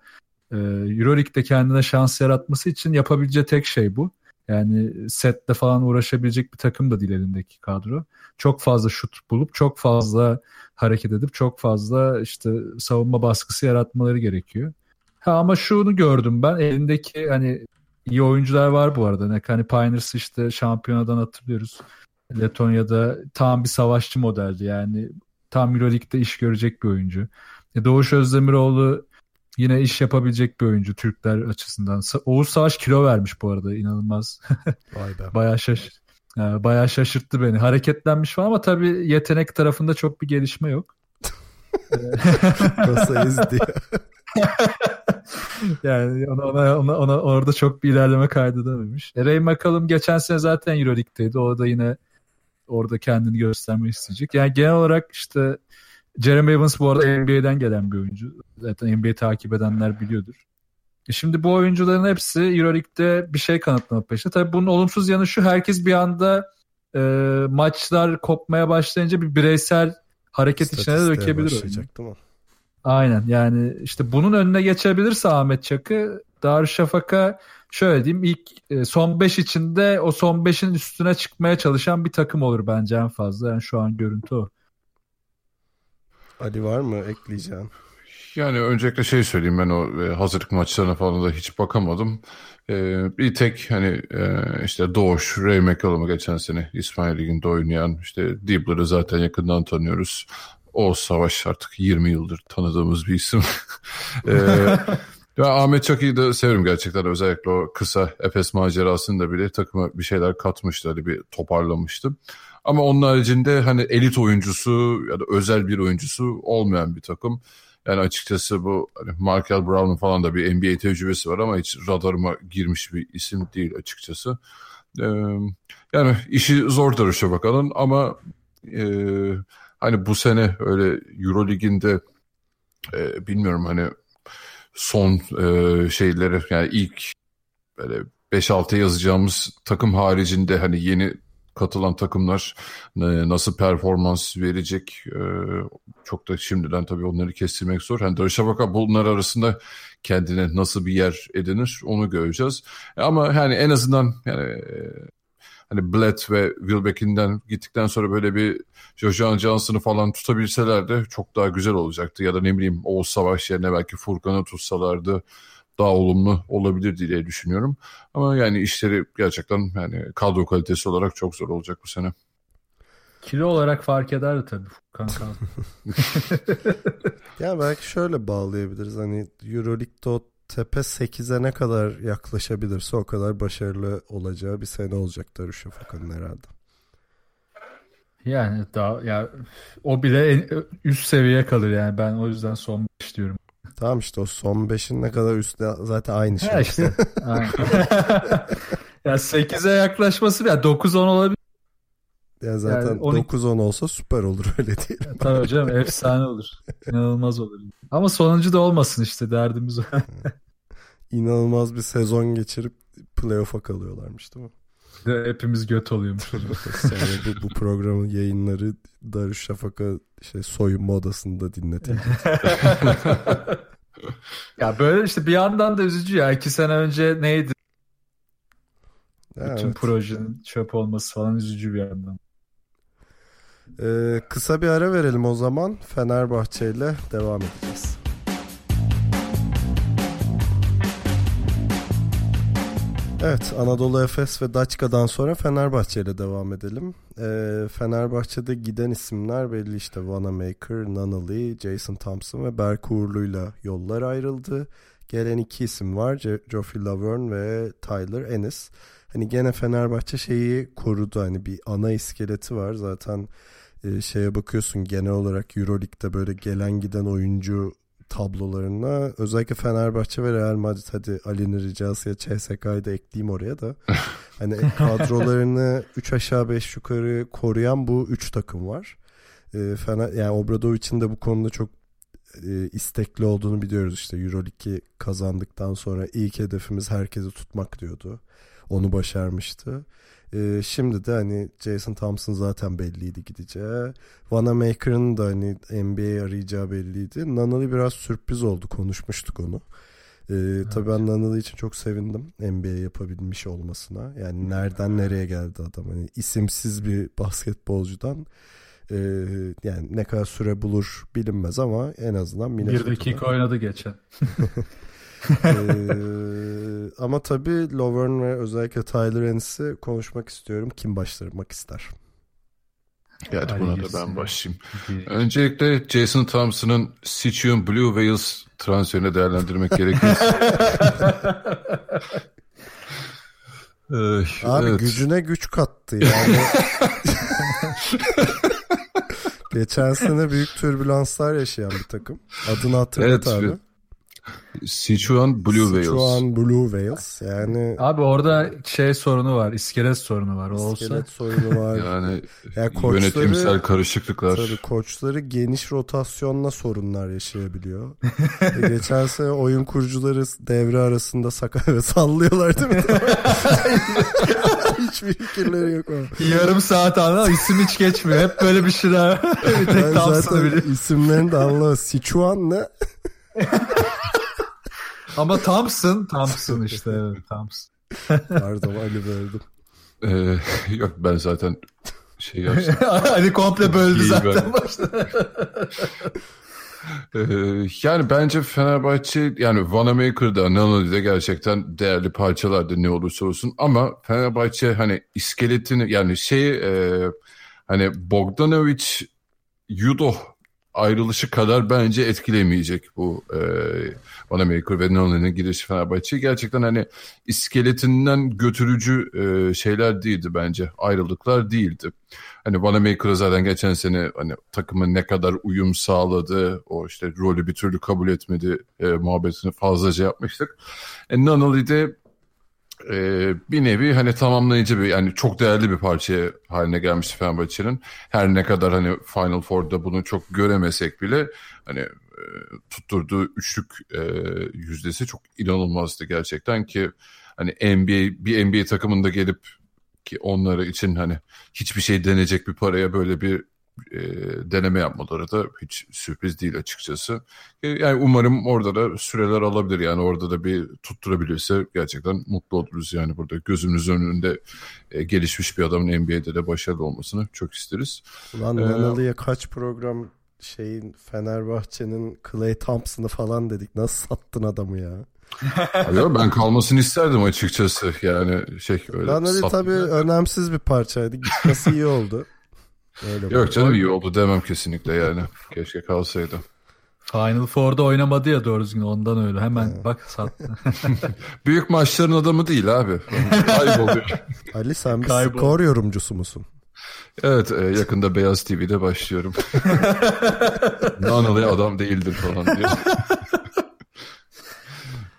e, Euroleague'de kendine şans yaratması için yapabileceği tek şey bu. Yani sette falan uğraşabilecek bir takım da değil elindeki kadro. Çok fazla şut bulup çok fazla hareket edip çok fazla işte savunma baskısı yaratmaları gerekiyor. Ha ama şunu gördüm ben elindeki hani iyi oyuncular var bu arada. Hani Piners işte şampiyonadan hatırlıyoruz. Letonya'da tam bir savaşçı modeldi yani tam Euroleague'de iş görecek bir oyuncu. E, Doğuş Özdemiroğlu yine iş yapabilecek bir oyuncu Türkler açısından. Oğuz Savaş kilo vermiş bu arada inanılmaz. Vay be. bayağı şaş bayağı şaşırttı beni. Hareketlenmiş falan ama tabii yetenek tarafında çok bir gelişme yok. Nasıl diye. yani ona, ona, ona, ona orada çok bir ilerleme kaydedememiş. E, Ray McCallum geçen sene zaten Euroleague'deydi. O da yine orada kendini göstermek isteyecek. Yani genel olarak işte Jeremy Evans bu arada NBA'den gelen bir oyuncu. Zaten NBA takip edenler biliyordur. E şimdi bu oyuncuların hepsi Euroleague'de bir şey kanıtlamak peşinde. Tabii bunun olumsuz yanı şu herkes bir anda e, maçlar kopmaya başlayınca bir bireysel hareket içine de dökebilir. Aynen yani işte bunun önüne geçebilirse Ahmet Çakı Darüşşafaka şöyle diyeyim ilk e, son 5 içinde o son 5'in üstüne çıkmaya çalışan bir takım olur bence en fazla. Yani şu an görüntü o. Ali var mı ekleyeceğin? Yani öncelikle şey söyleyeyim ben o e, hazırlık maçlarına falan da hiç bakamadım. Ee, bir tek hani e, işte Doğuş, Ray McCallum'u geçen sene İsmail Ligi'nde oynayan işte Dibbler'ı zaten yakından tanıyoruz. O Savaş artık 20 yıldır tanıdığımız bir isim. ee, ben Ahmet Çakı'yı da severim gerçekten. Özellikle o kısa Efes macerasında bile takıma bir şeyler katmıştı. Hani bir toparlamıştı. Ama onun haricinde hani elit oyuncusu ya da özel bir oyuncusu olmayan bir takım. Yani açıkçası bu hani Markel Brown'un falan da bir NBA tecrübesi var ama hiç radarıma girmiş bir isim değil açıkçası. Ee, yani işi zor darışa bakalım ama e, hani bu sene öyle Eurolig'inde e, bilmiyorum hani son e, şeyleri yani ilk böyle 5-6 yazacağımız takım haricinde hani yeni katılan takımlar e, nasıl performans verecek e, çok da şimdiden tabii onları kestirmek zor. Yani Darüşşafaka bunlar arasında kendine nasıl bir yer edinir onu göreceğiz. Ama yani en azından yani e, hani Blatt ve Wilbeck'inden gittikten sonra böyle bir Jojan Johnson'ı falan tutabilseler de çok daha güzel olacaktı. Ya da ne bileyim Oğuz Savaş yerine belki Furkan'ı tutsalardı daha olumlu olabilir diye düşünüyorum. Ama yani işleri gerçekten yani kadro kalitesi olarak çok zor olacak bu sene. Kilo olarak fark eder tabii Furkan ya belki şöyle bağlayabiliriz. Hani Euroleague'de o tepe 8'e ne kadar yaklaşabilirse o kadar başarılı olacağı bir sene olacak Darüşşafaka'nın herhalde. Yani daha ya o bile en, üst seviye kalır yani ben o yüzden son 5 diyorum. Tamam işte o son 5'in ne kadar üstte zaten aynı şey. Ha işte. ya 8'e yaklaşması ya 9-10 olabilir. Ya zaten yani 12... 9-10 olsa süper olur öyle değil mi? Tabii hocam efsane olur. İnanılmaz olur. Ama sonuncu da olmasın işte derdimiz o. İnanılmaz bir sezon geçirip playoff'a kalıyorlarmış değil mi? De hepimiz göt oluyormuş. Sonra bu, bu programın yayınları Darüşşafaka şey soyunma odasında dinletilecek. ya böyle işte bir yandan da üzücü ya. iki sene önce neydi? Evet. Bütün projenin çöp olması falan üzücü bir yandan. Ee, kısa bir ara verelim o zaman. Fenerbahçe ile devam edeceğiz. Evet Anadolu Efes ve Daçka'dan sonra Fenerbahçe ile devam edelim. Ee, Fenerbahçe'de giden isimler belli işte Vanamaker, Nunnally, Jason Thompson ve Berk Uğurlu'yla yollar ayrıldı. Gelen iki isim var Geoffrey Laverne ve Tyler Ennis. Hani gene Fenerbahçe şeyi korudu hani bir ana iskeleti var zaten e, şeye bakıyorsun genel olarak Euroleague'de böyle gelen giden oyuncu tablolarına özellikle Fenerbahçe ve Real Madrid hadi Ali'nin ricasıyla CSK'yı da ekleyeyim oraya da hani kadrolarını 3 aşağı 5 yukarı koruyan bu 3 takım var. E, Fener, yani Obradovic'in de bu konuda çok e, istekli olduğunu biliyoruz işte Euroleague'i kazandıktan sonra ilk hedefimiz herkesi tutmak diyordu. Onu başarmıştı. Ee, şimdi de hani Jason Thompson zaten belliydi gideceği. Vanamaker'ın da hani NBA arayacağı belliydi. Nunnally biraz sürpriz oldu. Konuşmuştuk onu. Ee, evet. Tabii ben Nunnally için çok sevindim NBA yapabilmiş olmasına. Yani nereden nereye geldi adam. Hani isimsiz bir basketbolcudan e, yani ne kadar süre bulur bilinmez ama en azından Bir dakika oynadı geçen. ee, ama tabii Lovern ve özellikle Tyler Ennis'i konuşmak istiyorum. Kim başlamak ister? Ya hadi buna da ben başlayayım. Öncelikle Jason Thompson'ın Sichuan Blue Whales transferini değerlendirmek gerekir. Abi evet. gücüne güç kattı yani. Geçen sene büyük türbülanslar yaşayan bir takım. Adını hatırlat evet, abi. Sichuan Blue Whales. Sichuan Blue Whales yani. Abi orada şey sorunu var. iskelet sorunu var. O iskelet olsa. sorunu var. yani Ya koçları- yönetimsel karışıklıklar. Tabii koçları geniş rotasyonla sorunlar yaşayabiliyor. E, Geçen sene oyun kurucuları devre arasında sakat ve sallıyorlar değil mi? Hiçbir fikirleri yok ama. Yarım saat ana isim hiç geçmiyor. Hep böyle bir şeyler. bir tek Ben zaten biliyorum. isimlerini de anlamadım. Sichuan ne? Ama Thompson, Thompson işte evet Thompson. Pardon Ali böldüm. Ee, yok ben zaten şey yapsam. hani komple böldü zaten ben. başta. Ee, yani bence Fenerbahçe yani Vanamaker'da Nanoli'de gerçekten değerli parçalardı ne olursa olsun ama Fenerbahçe hani iskeletini yani şey e, hani Bogdanovic Yudo ayrılışı kadar bence etkilemeyecek bu e, Vanamaker ve Nanoli'nin girişi Fenerbahçe'yi. Gerçekten hani iskeletinden götürücü e, şeyler değildi bence. Ayrılıklar değildi. Hani Vanamaker'a zaten geçen sene hani takımın ne kadar uyum sağladı, o işte rolü bir türlü kabul etmedi e, muhabbetini fazlaca yapmıştık. E, Nunnally e, bir nevi hani tamamlayıcı bir yani çok değerli bir parça haline gelmişti Fenerbahçe'nin. Her ne kadar hani Final Four'da bunu çok göremesek bile hani e, tutturduğu üçlük e, yüzdesi çok inanılmazdı gerçekten ki hani NBA bir NBA takımında gelip ki onları için hani hiçbir şey deneyecek bir paraya böyle bir e, deneme yapmaları da hiç sürpriz değil açıkçası. E, yani umarım orada da süreler alabilir yani orada da bir tutturabilirse gerçekten mutlu oluruz yani burada gözümüzün önünde e, gelişmiş bir adamın NBA'de de başarılı olmasını çok isteriz. Ulan Ee, Nanalı'ya kaç program şeyin Fenerbahçe'nin Clay Thompson'ı falan dedik. Nasıl sattın adamı ya? Yok, ben kalmasını isterdim açıkçası yani şey öyle. Sat- tabii önemsiz bir parçaydı. Gitmesi iyi oldu. Öyle Yok canım iyi oldu demem kesinlikle yani. Keşke kalsaydı. Final Four'da oynamadı ya doğru düzgün ondan öyle. Hemen bak sattı. Büyük maçların adamı değil abi. Kayboluyor. Ali sen bir Kaybol. skor yorumcusu musun? Evet e, yakında Beyaz TV'de başlıyorum. Nanalı adam değildir falan diye.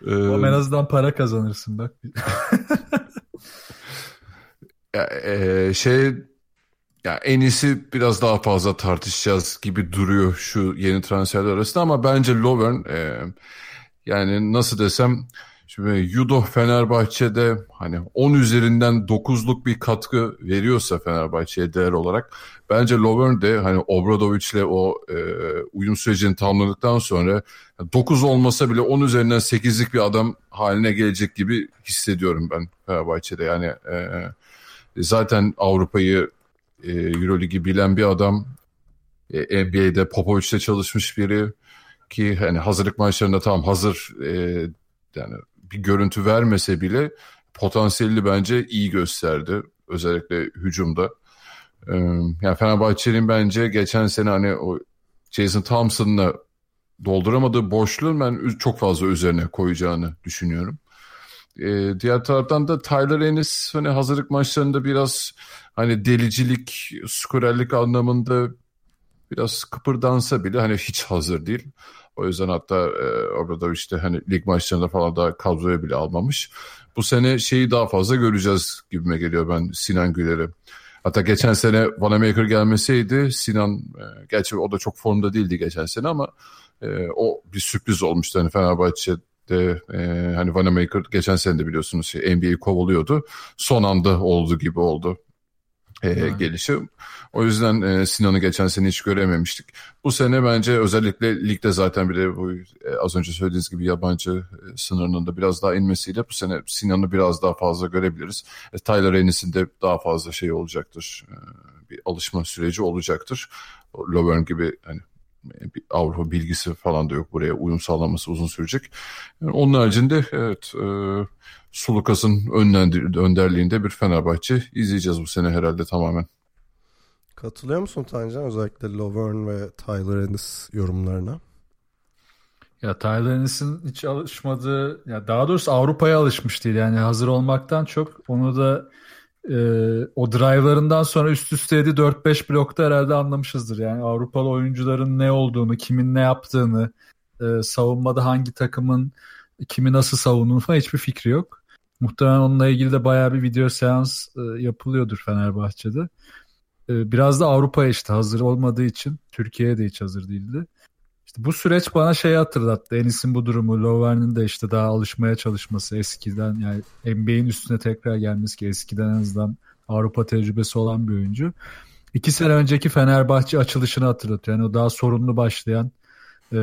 Ama en Ee, azından para kazanırsın bak. ya, e, şey ya en iyisi biraz daha fazla tartışacağız gibi duruyor şu yeni transferler arasında ama bence Lovern e, yani nasıl desem şimdi Yudo Fenerbahçe'de hani 10 üzerinden 9'luk bir katkı veriyorsa Fenerbahçe'ye değer olarak bence Lovern de hani Obradovic'le o e, uyum sürecini tamamladıktan sonra 9 olmasa bile 10 üzerinden 8'lik bir adam haline gelecek gibi hissediyorum ben Fenerbahçe'de. Yani e, zaten Avrupa'yı e, Euroligi bilen bir adam. E, NBA'de Popovic'le çalışmış biri ki hani hazırlık maçlarında tam hazır e, yani bir görüntü vermese bile potansiyelini bence iyi gösterdi. Özellikle hücumda. E, yani Fenerbahçe'nin bence geçen sene hani o Jason Thompson'la dolduramadığı boşluğu ben çok fazla üzerine koyacağını düşünüyorum. E, diğer taraftan da Tyler Ennis hani hazırlık maçlarında biraz hani delicilik, skorerlik anlamında biraz kıpırdansa bile hani hiç hazır değil. O yüzden hatta e, orada işte hani lig maçlarında falan da kadroya bile almamış. Bu sene şeyi daha fazla göreceğiz gibime geliyor ben Sinan Güler'i. Hatta geçen sene Vanamaker gelmeseydi Sinan, e, gerçi o da çok formda değildi geçen sene ama e, o bir sürpriz olmuştu. Hani Fenerbahçe'de e, hani Vanamaker geçen sene de biliyorsunuz şey, NBA'yi kovalıyordu. Son anda oldu gibi oldu e, Evet. gelişi. O yüzden e, Sinan'ı geçen sene hiç görememiştik. Bu sene bence özellikle ligde zaten bir de bu e, az önce söylediğiniz gibi yabancı e, sınırının da biraz daha inmesiyle bu sene Sinan'ı biraz daha fazla görebiliriz. E, Tyler Ennis'in de daha fazla şey olacaktır. E, bir alışma süreci olacaktır. Lovern gibi hani Avrupa bilgisi falan da yok buraya uyum sağlaması uzun sürecek. Yani onun haricinde evet e, Sulukas'ın önderliğinde bir Fenerbahçe izleyeceğiz bu sene herhalde tamamen. Katılıyor musun Tancan? Özellikle Lovern ve Tyler Ennis yorumlarına. Ya Tyler Ennis'in hiç alışmadığı, ya daha doğrusu Avrupa'ya alışmış değil. Yani hazır olmaktan çok onu da e, o drive'larından sonra üst üste yedi 4-5 blokta herhalde anlamışızdır. Yani Avrupalı oyuncuların ne olduğunu, kimin ne yaptığını, e, savunmada hangi takımın kimi nasıl savunduğunu falan hiçbir fikri yok. Muhtemelen onunla ilgili de bayağı bir video seans e, yapılıyordur Fenerbahçe'de. E, biraz da Avrupa'ya işte hazır olmadığı için Türkiye'ye de hiç hazır değildi. İşte bu süreç bana şey hatırlattı. Enis'in bu durumu, Lover'nin de işte daha alışmaya çalışması eskiden yani NBA'in üstüne tekrar gelmesi ki eskiden en azından Avrupa tecrübesi olan bir oyuncu. İki sene önceki Fenerbahçe açılışını hatırlatıyor. Yani o daha sorunlu başlayan e,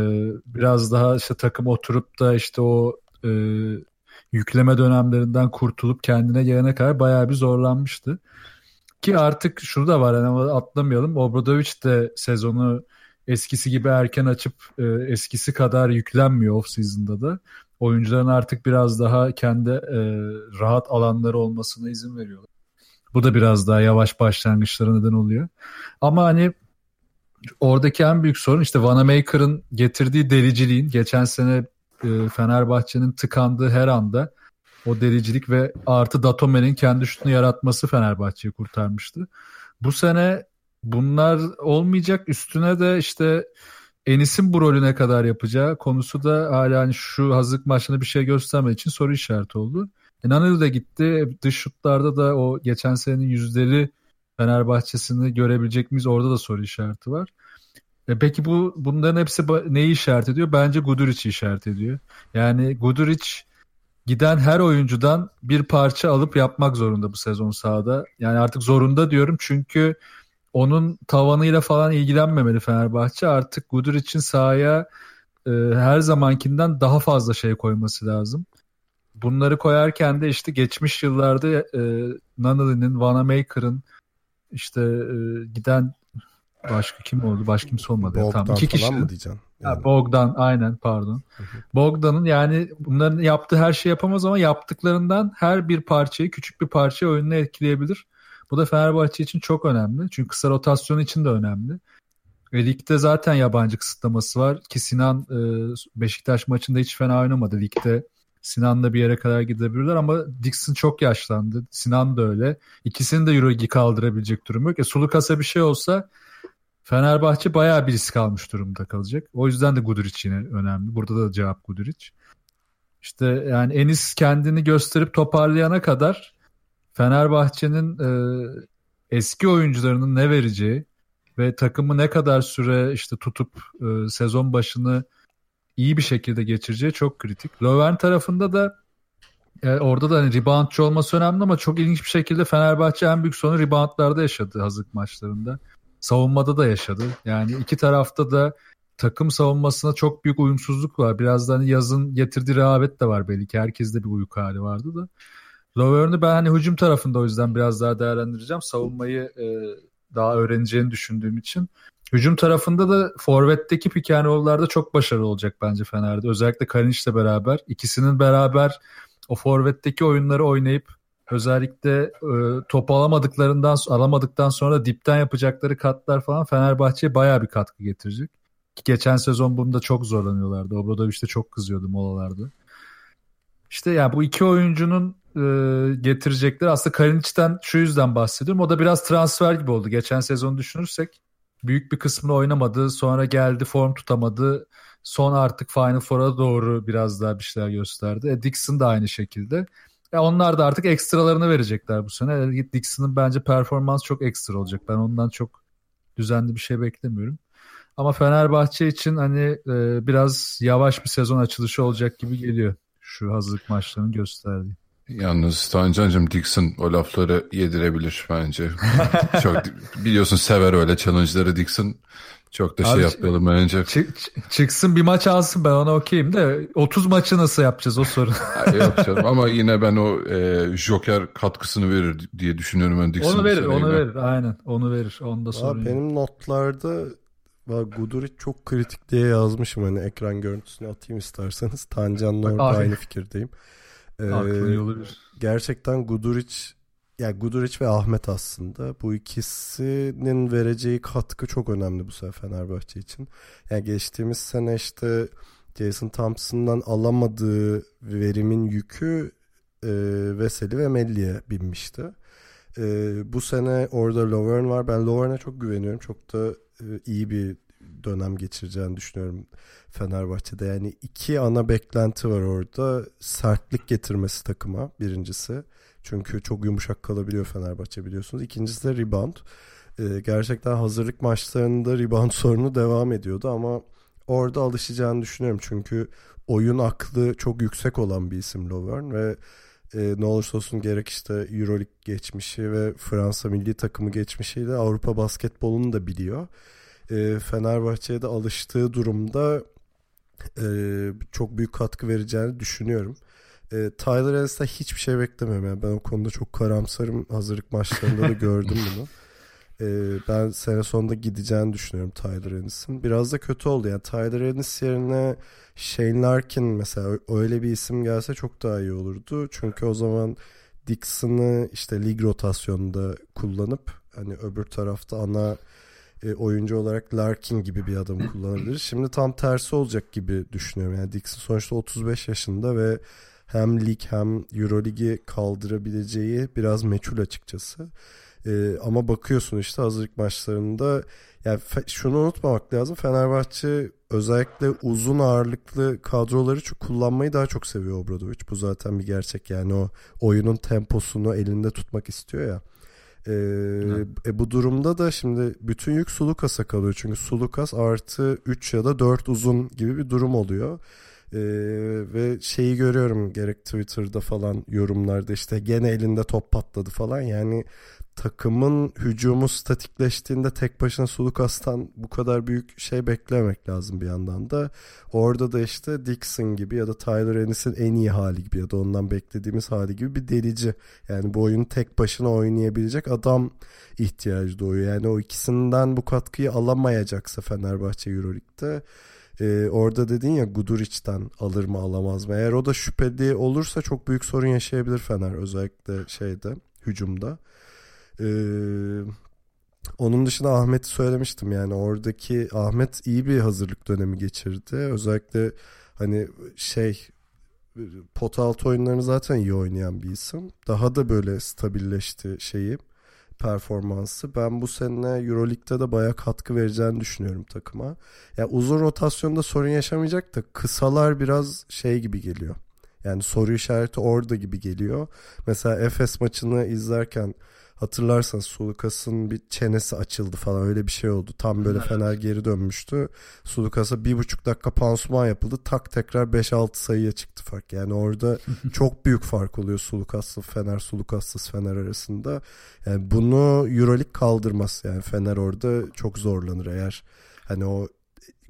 biraz daha işte takım oturup da işte o e, yükleme dönemlerinden kurtulup kendine gelene kadar bayağı bir zorlanmıştı. Ki artık şunu da var yani atlamayalım. Obradovic de sezonu eskisi gibi erken açıp e, eskisi kadar yüklenmiyor off season'da da. Oyuncuların artık biraz daha kendi e, rahat alanları olmasına izin veriyorlar. Bu da biraz daha yavaş başlangıçlara neden oluyor. Ama hani oradaki en büyük sorun işte Vanamaker'ın getirdiği deliciliğin geçen sene e, Fenerbahçe'nin tıkandığı her anda o dericilik ve artı Datome'nin kendi şutunu yaratması Fenerbahçe'yi kurtarmıştı. Bu sene bunlar olmayacak üstüne de işte Enis'in bu rolü ne kadar yapacağı konusu da hala hani şu hazırlık maçında bir şey göstermediği için soru işareti oldu. E, Nanıl da gitti. Dış şutlarda da o geçen senenin yüzleri Fenerbahçe'sini görebilecek miyiz? Orada da soru işareti var. E peki bu bunların hepsi neyi işaret ediyor? Bence Guduric'i işaret ediyor. Yani Guduric giden her oyuncudan bir parça alıp yapmak zorunda bu sezon sahada. Yani artık zorunda diyorum çünkü onun tavanıyla falan ilgilenmemeli Fenerbahçe. Artık Guduric'in sahaya e, her zamankinden daha fazla şey koyması lazım. Bunları koyarken de işte geçmiş yıllarda e, Nunnally'nin, Vanamaker'ın işte e, giden başka kim oldu? Başka kimse olmadı. Bogdan tamam, iki kişi. mı diyeceksin? Yani. Ha, Bogdan aynen pardon. Bogdan'ın yani bunların yaptığı her şeyi yapamaz ama yaptıklarından her bir parçayı küçük bir parça oyununu etkileyebilir. Bu da Fenerbahçe için çok önemli. Çünkü kısa rotasyon için de önemli. Ve ligde zaten yabancı kısıtlaması var ki Sinan e, Beşiktaş maçında hiç fena oynamadı. Ligde Sinan'la bir yere kadar gidebilirler ama Dixon çok yaşlandı. Sinan da öyle. İkisini de Euroligi kaldırabilecek durum yok. E, Sulukas'a bir şey olsa Fenerbahçe bayağı bir risk almış durumda kalacak. O yüzden de Guduric yine önemli. Burada da cevap Guduric. İşte yani Enis kendini gösterip toparlayana kadar Fenerbahçe'nin e, eski oyuncularının ne vereceği ve takımı ne kadar süre işte tutup e, sezon başını iyi bir şekilde geçireceği çok kritik. Lovern tarafında da e, orada da hani reboundçı olması önemli ama çok ilginç bir şekilde Fenerbahçe en büyük sorunu reboundlarda yaşadı hazırlık maçlarında. Savunmada da yaşadı. Yani iki tarafta da takım savunmasına çok büyük uyumsuzluk var. Biraz da hani yazın getirdiği rehavet de var belki. Herkeste bir uyku hali vardı da. Lovern'ı ben hani hücum tarafında o yüzden biraz daha değerlendireceğim. Savunmayı e, daha öğreneceğini düşündüğüm için. Hücum tarafında da forvetteki and çok başarılı olacak bence Fener'de. Özellikle Kalinic'le beraber. ikisinin beraber o forvetteki oyunları oynayıp özellikle e, top alamadıklarından alamadıktan sonra dipten yapacakları katlar falan Fenerbahçe'ye baya bir katkı getirecek. Ki geçen sezon bunda çok zorlanıyorlardı. Obradoviç de çok kızıyordu molalarda. İşte yani bu iki oyuncunun e, getirecekleri aslında Kalinic'ten şu yüzden bahsediyorum. O da biraz transfer gibi oldu. Geçen sezon düşünürsek büyük bir kısmını oynamadı. Sonra geldi form tutamadı. Son artık Final Four'a doğru biraz daha bir şeyler gösterdi. E, Dixon da aynı şekilde. E, onlar da artık ekstralarını verecekler bu sene. E, Dixon'ın bence performans çok ekstra olacak. Ben ondan çok düzenli bir şey beklemiyorum. Ama Fenerbahçe için hani e, biraz yavaş bir sezon açılışı olacak gibi geliyor. Şu hazırlık maçlarının gösterdiği. Yalnız Tancan'cığım Dixon o lafları yedirebilir bence. Çok biliyorsun sever öyle challenge'ları Dixon. Çok da şey Abi, yapmayalım bence. çıksın bir maç alsın ben ona okeyim de 30 maçı nasıl yapacağız o sorun. Yok canım ama yine ben o e, Joker katkısını verir diye düşünüyorum ben Dixon. Onu verir onu verir aynen onu verir onda sorun Benim notlarda Guduric çok kritik diye yazmışım hani ekran görüntüsünü atayım isterseniz. Tancan'la orada aynı fikirdeyim. Ee, gerçekten Guduric yani Guduric ve Ahmet aslında bu ikisinin vereceği katkı çok önemli bu sefer Fenerbahçe için. Yani geçtiğimiz sene işte Jason Thompson'dan alamadığı verimin yükü e, Veseli ve Melli'ye binmişti. E, bu sene orada Lovern var. Ben Lovern'e çok güveniyorum. Çok da e, iyi bir dönem geçireceğini düşünüyorum Fenerbahçe'de. Yani iki ana beklenti var orada. Sertlik getirmesi takıma birincisi. Çünkü çok yumuşak kalabiliyor Fenerbahçe biliyorsunuz. İkincisi de rebound. Ee, gerçekten hazırlık maçlarında rebound sorunu devam ediyordu ama orada alışacağını düşünüyorum. Çünkü oyun aklı çok yüksek olan bir isim Lovern ve e, ne olursa olsun gerek işte Euroleague geçmişi ve Fransa milli takımı geçmişiyle Avrupa basketbolunu da biliyor. E, Fenerbahçe'ye de alıştığı durumda e, çok büyük katkı vereceğini düşünüyorum. E, Tyler Ennis'ten hiçbir şey beklemiyorum. Yani ben o konuda çok karamsarım. Hazırlık maçlarında da gördüm bunu. E, ben sene sonunda gideceğini düşünüyorum Tyler Ennis'in. Biraz da kötü oldu. Yani Tyler Ennis yerine Shane Larkin mesela öyle bir isim gelse çok daha iyi olurdu. Çünkü o zaman Dixon'ı işte lig rotasyonunda kullanıp hani öbür tarafta ana e, oyuncu olarak Larkin gibi bir adam kullanabilir. Şimdi tam tersi olacak gibi düşünüyorum. Yani Dixon sonuçta 35 yaşında ve hem lig hem Euroligi kaldırabileceği biraz meçhul açıkçası. E, ama bakıyorsun işte hazırlık maçlarında yani şunu unutmamak lazım. Fenerbahçe özellikle uzun ağırlıklı kadroları çok kullanmayı daha çok seviyor Obradovic. Bu zaten bir gerçek yani o oyunun temposunu elinde tutmak istiyor ya. Ee, e, bu durumda da şimdi bütün yük Sulukas'a kalıyor. Çünkü Sulukas artı 3 ya da 4 uzun gibi bir durum oluyor. Ee, ve şeyi görüyorum gerek Twitter'da falan yorumlarda işte gene elinde top patladı falan yani takımın hücumu statikleştiğinde tek başına Sulukas'tan bu kadar büyük şey beklemek lazım bir yandan da. Orada da işte Dixon gibi ya da Tyler Ennis'in en iyi hali gibi ya da ondan beklediğimiz hali gibi bir delici. Yani bu oyunu tek başına oynayabilecek adam ihtiyacı doğuyor. Yani o ikisinden bu katkıyı alamayacaksa Fenerbahçe Euroleague'de ee, orada dedin ya Guduric'den alır mı alamaz mı? Eğer o da şüpheli olursa çok büyük sorun yaşayabilir Fener özellikle şeyde hücumda. Ee, onun dışında Ahmet'i söylemiştim yani oradaki Ahmet iyi bir hazırlık dönemi geçirdi. Özellikle hani şey pot altı oyunlarını zaten iyi oynayan bir isim. Daha da böyle stabilleşti şeyi performansı. Ben bu sene Euroleague'de de bayağı katkı vereceğini düşünüyorum takıma. Ya yani uzun rotasyonda sorun yaşamayacak da kısalar biraz şey gibi geliyor. Yani soru işareti orada gibi geliyor. Mesela Efes maçını izlerken Hatırlarsanız Sulukas'ın bir çenesi açıldı falan öyle bir şey oldu. Tam böyle evet. Fener geri dönmüştü. Sulukas'a bir buçuk dakika pansuman yapıldı. Tak tekrar 5-6 sayıya çıktı fark. Yani orada çok büyük fark oluyor Sulukas'lı Fener, Sulukas'sız Fener arasında. Yani bunu Euroleague kaldırmaz. Yani Fener orada çok zorlanır eğer hani o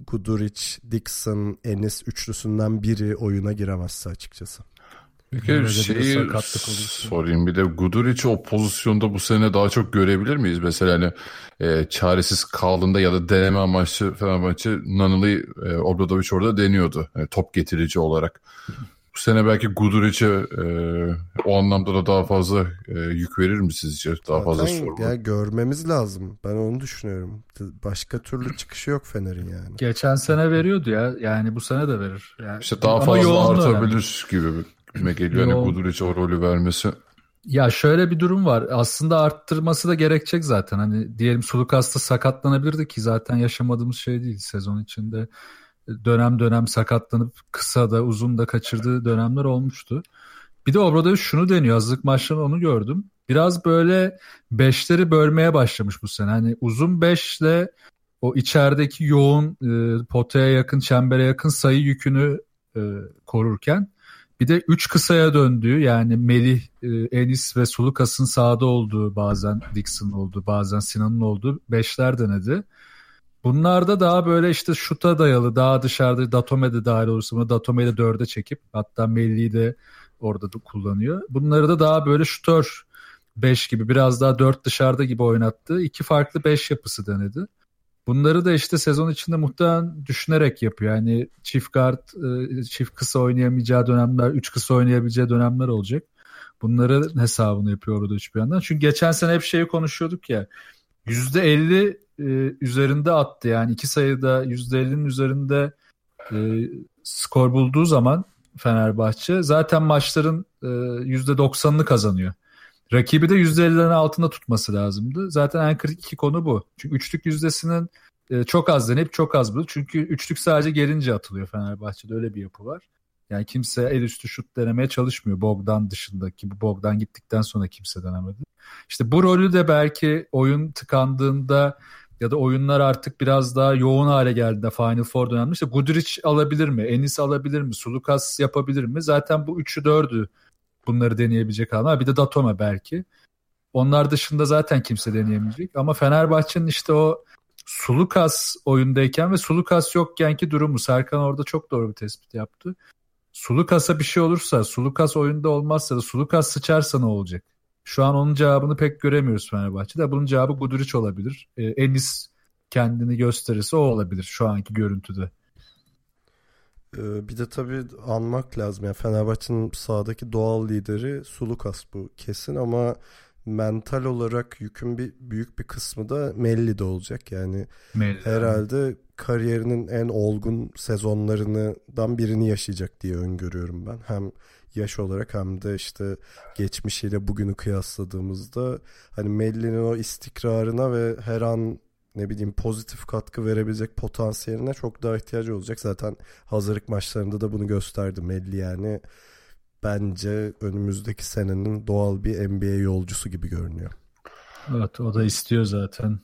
Guduric, Dixon, Enis üçlüsünden biri oyuna giremezse açıkçası. Peki şeyi sorayım bir de Guduric'i o pozisyonda bu sene daha çok görebilir miyiz? Mesela hani e, çaresiz kaldığında ya da deneme amaçlı Fenerbahçe Nanılı e, Obradovic orada deniyordu. Yani top getirici olarak. Bu sene belki Guduric'e e, o anlamda da daha fazla e, yük verir mi sizce? Daha Zaten fazla sorun. Ya görmemiz lazım. Ben onu düşünüyorum. Başka türlü çıkışı yok Fener'in yani. Geçen sene veriyordu ya. Yani bu sene de verir. Yani, işte daha fazla artabilir önemli. gibi gibime geliyor. Hani Guduric o rolü vermesi. Ya şöyle bir durum var. Aslında arttırması da gerekecek zaten. Hani diyelim Sulukas'ta sakatlanabilirdi ki zaten yaşamadığımız şey değil sezon içinde. Dönem dönem sakatlanıp kısa da uzun da kaçırdığı dönemler olmuştu. Bir de Obradovic şunu deniyor. Hazırlık maçlarında onu gördüm. Biraz böyle beşleri bölmeye başlamış bu sene. Hani uzun beşle o içerideki yoğun e, potaya yakın, çembere yakın sayı yükünü e, korurken bir de üç kısaya döndüğü yani Melih, e, Enis ve Sulukas'ın sağda olduğu bazen Dixon oldu bazen Sinan'ın olduğu beşler denedi. Bunlarda daha böyle işte şuta dayalı daha dışarıda Datome de dahil olursa bunu Datome'yi de dörde çekip hatta Melih'i de orada da kullanıyor. Bunları da daha böyle şutör 5 gibi biraz daha 4 dışarıda gibi oynattığı iki farklı 5 yapısı denedi. Bunları da işte sezon içinde muhtemelen düşünerek yapıyor. Yani çift guard, e, çift kısa oynayamayacağı dönemler, üç kısa oynayabileceği dönemler olacak. Bunları hesabını yapıyor orada üç bir yandan. Çünkü geçen sene hep şeyi konuşuyorduk ya. %50 e, üzerinde attı. Yani iki sayıda %50'nin üzerinde e, skor bulduğu zaman Fenerbahçe zaten maçların e, %90'ını kazanıyor. Rakibi de %50'lerin altında tutması lazımdı. Zaten en kritik iki konu bu. Çünkü üçlük yüzdesinin e, çok az deneyip çok az bulur. Çünkü üçlük sadece gelince atılıyor Fenerbahçe'de öyle bir yapı var. Yani kimse el üstü şut denemeye çalışmıyor Bogdan dışındaki. Bu Bogdan gittikten sonra kimse denemedi. İşte bu rolü de belki oyun tıkandığında ya da oyunlar artık biraz daha yoğun hale geldiğinde Final Four döneminde işte Guduric alabilir mi? Enis alabilir mi? Sulukas yapabilir mi? Zaten bu üçü dördü bunları deneyebilecek adamlar. Bir de Datome belki. Onlar dışında zaten kimse deneyemeyecek. Ama Fenerbahçe'nin işte o Sulukas oyundayken ve Sulukas yokken ki durumu Serkan orada çok doğru bir tespit yaptı. Sulukas'a bir şey olursa, Sulukas oyunda olmazsa da Sulukas sıçarsa ne olacak? Şu an onun cevabını pek göremiyoruz Fenerbahçe'de. Bunun cevabı Guduric olabilir. E, Enis kendini gösterirse o olabilir şu anki görüntüde. Ee, bir de tabii anmak lazım. Yani Fenerbahçe'nin sahadaki doğal lideri Sulukas bu kesin ama mental olarak yükün bir büyük bir kısmı da Melli'de olacak. Yani Melli, herhalde kariyerinin en olgun sezonlarından birini yaşayacak diye öngörüyorum ben. Hem yaş olarak hem de işte geçmişiyle bugünü kıyasladığımızda hani Melli'nin o istikrarına ve her an ne bileyim pozitif katkı verebilecek potansiyeline çok daha ihtiyacı olacak. Zaten hazırlık maçlarında da bunu gösterdi Melli yani bence önümüzdeki senenin doğal bir NBA yolcusu gibi görünüyor. Evet o da istiyor zaten.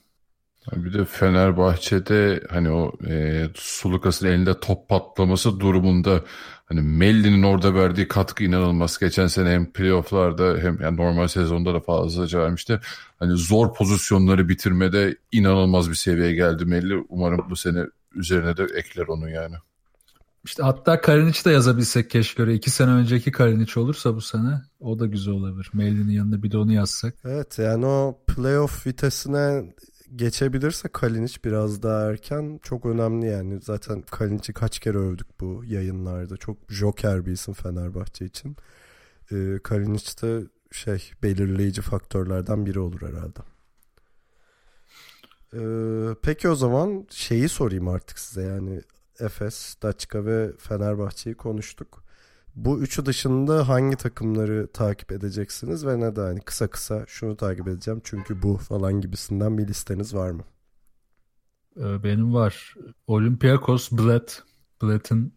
Bir de Fenerbahçe'de hani o e, Sulukas'ın elinde top patlaması durumunda hani Melli'nin orada verdiği katkı inanılmaz. Geçen sene hem playofflarda hem yani normal sezonda da fazlaca vermişti. Hani zor pozisyonları bitirmede inanılmaz bir seviyeye geldi Melli. Umarım bu sene üzerine de ekler onu yani. İşte hatta Kalinic de yazabilsek keşke. iki sene önceki Kalinic olursa bu sene o da güzel olabilir. Melli'nin yanında bir de onu yazsak. Evet yani o playoff vitesine geçebilirse Kalinic biraz daha erken çok önemli yani. Zaten Kalinic'i kaç kere övdük bu yayınlarda. Çok joker bir isim Fenerbahçe için. Ee, Kalinic de şey belirleyici faktörlerden biri olur herhalde. Ee, peki o zaman şeyi sorayım artık size yani Efes, Daçka ve Fenerbahçe'yi konuştuk. Bu üçü dışında hangi takımları takip edeceksiniz ve neden? Yani kısa kısa şunu takip edeceğim çünkü bu falan gibisinden bir listeniz var mı? Ee, benim var. Olympiakos, Bled. Bled'in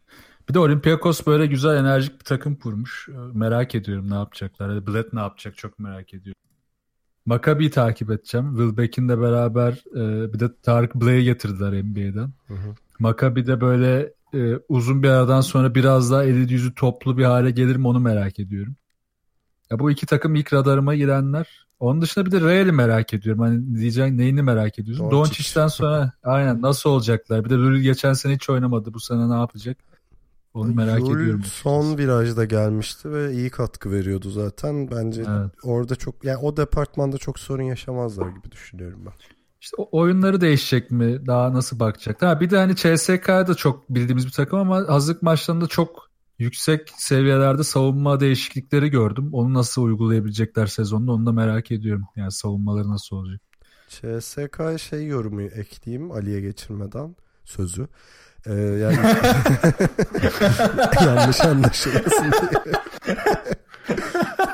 bir de Olympiakos böyle güzel enerjik bir takım kurmuş. Ee, merak ediyorum ne yapacaklar. Bled ne yapacak çok merak ediyorum. Maccabi'yi takip edeceğim. Will Beck'in de beraber e, bir de Tarık Blay'ı getirdiler NBA'den. Hı hı. Maccabi de böyle e, uzun bir aradan sonra biraz daha eli yüzü toplu bir hale gelir mi onu merak ediyorum. Ya bu iki takım ilk radarıma girenler. Onun dışında bir de Real'i merak ediyorum. Hani diyeceğin neyini merak ediyorsun? Doncic'ten sonra aynen nasıl olacaklar? Bir de Lul geçen sene hiç oynamadı. Bu sene ne yapacak? Onu merak Lul ediyorum. son virajda gelmişti ve iyi katkı veriyordu zaten. Bence evet. orada çok yani o departmanda çok sorun yaşamazlar gibi düşünüyorum ben. İşte oyunları değişecek mi? Daha nasıl bakacak? Ha, bir de hani CSK da çok bildiğimiz bir takım ama hazırlık maçlarında çok yüksek seviyelerde savunma değişiklikleri gördüm. Onu nasıl uygulayabilecekler sezonda onu da merak ediyorum. Yani savunmaları nasıl olacak? CSK şey yorumu ekleyeyim Ali'ye geçirmeden sözü. Ee, yani yanlış anlaşılmasın diye.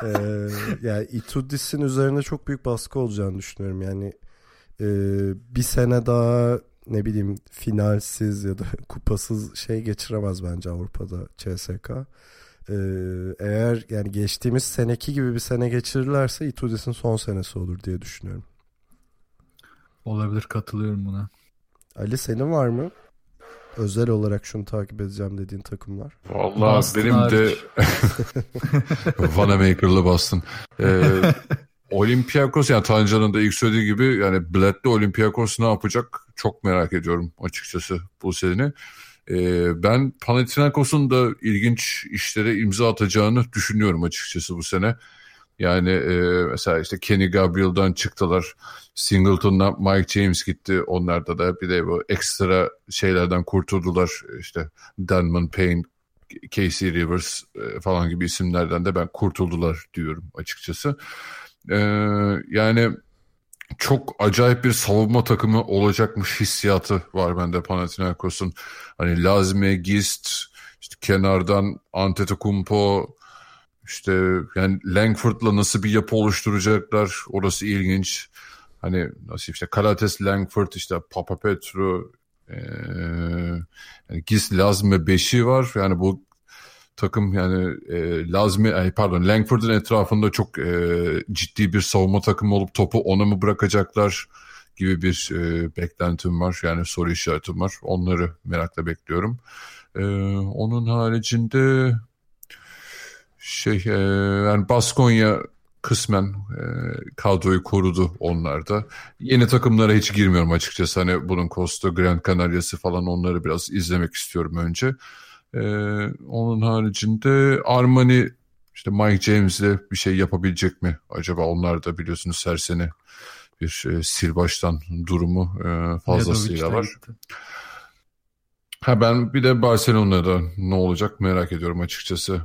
ee, yani Itudis'in üzerine çok büyük baskı olacağını düşünüyorum. Yani e, bir sene daha ne bileyim finalsiz ya da kupasız şey geçiremez bence Avrupa'da CSK. Ee, eğer yani geçtiğimiz seneki gibi bir sene geçirirlerse Itudis'in son senesi olur diye düşünüyorum. Olabilir katılıyorum buna. Ali senin var mı? Özel olarak şunu takip edeceğim dediğin takımlar. Vallahi benim de Vanamaker'lı Boston. Ee, Olympiakos yani Tancan'ın da ilk söylediği gibi yani Bled'de Olympiakos ne yapacak çok merak ediyorum açıkçası bu sene. Ee, ben Panathinaikos'un da ilginç işlere imza atacağını düşünüyorum açıkçası bu sene. Yani e, mesela işte Kenny Gabriel'dan çıktılar. Singleton'dan Mike James gitti. Onlarda da bir de bu ekstra şeylerden kurtuldular. İşte Denman Payne, Casey Rivers e, falan gibi isimlerden de ben kurtuldular diyorum açıkçası. Ee, yani çok acayip bir savunma takımı olacakmış hissiyatı var bende Panathinaikos'un. Hani Lazime, Gist, işte kenardan Antetokounmpo, işte yani Langford'la nasıl bir yapı oluşturacaklar orası ilginç. hani nasıl işte Kalates Langford işte Papa Petru e, yani Gis Lazme beşi var. Yani bu takım yani e, Lazmi pardon Langford'un etrafında çok e, ciddi bir savunma takımı olup topu ona mı bırakacaklar gibi bir e, beklentim var. Yani soru işaretim var. Onları merakla bekliyorum. E, onun haricinde şey e, yani Baskonya kısmen e, kadroyu korudu onlar da. Yeni takımlara hiç girmiyorum açıkçası. Hani bunun Costa, Grand Canaria'sı falan onları biraz izlemek istiyorum önce. E, onun haricinde Armani işte Mike James'le bir şey yapabilecek mi acaba? Onlar da biliyorsunuz her sene bir e, sil baştan durumu e, fazlasıyla var. Ha ben bir de Barcelona'da ne olacak merak ediyorum açıkçası.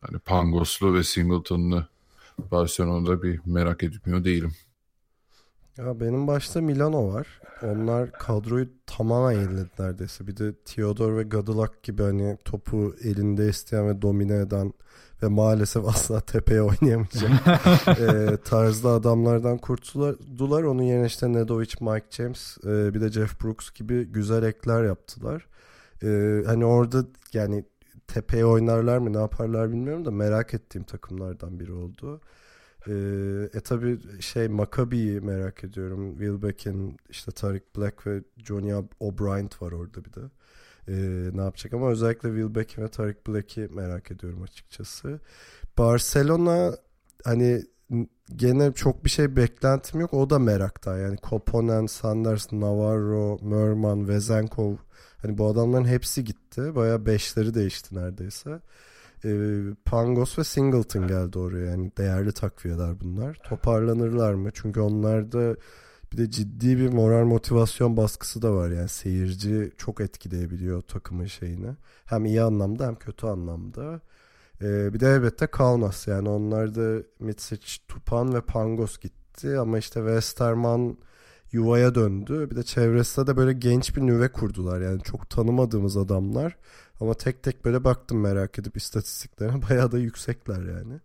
Hani Pangoslu ve Singleton'lı Barcelona'da bir merak etmiyor değilim. Ya benim başta Milano var. Onlar kadroyu tamamen yeniledi neredeyse. Bir de Theodor ve Gadulak gibi hani topu elinde isteyen ve domine eden ve maalesef asla tepeye oynayamayacak e, tarzda adamlardan kurtuldular. Onun yerine işte Nedovic, Mike James e, bir de Jeff Brooks gibi güzel ekler yaptılar. E, hani orada yani tepeye oynarlar mı ne yaparlar bilmiyorum da merak ettiğim takımlardan biri oldu. Ee, e tabi şey Maccabi'yi merak ediyorum. Wilbeck'in işte Tarik Black ve Johnny O'Brien var orada bir de. Ee, ne yapacak ama özellikle Wilbeck ve Tarik Black'i merak ediyorum açıkçası. Barcelona hani gene çok bir şey beklentim yok. O da merakta. Yani Koponen, Sanders, Navarro, Merman, Vezenkov hani bu adamların hepsi gitti. Baya beşleri değişti neredeyse e, Pangos ve Singleton geldi oraya. Yani değerli takviyeler bunlar. Toparlanırlar mı? Çünkü onlarda bir de ciddi bir moral motivasyon baskısı da var. Yani seyirci çok etkileyebiliyor takımın şeyini. Hem iyi anlamda hem kötü anlamda. Ee, bir de elbette Kaunas. Yani onlar da Mitsic, Tupan ve Pangos gitti. Ama işte Westerman yuvaya döndü. Bir de çevresinde de böyle genç bir nüve kurdular. Yani çok tanımadığımız adamlar. Ama tek tek böyle baktım merak edip istatistiklerine bayağı da yüksekler yani.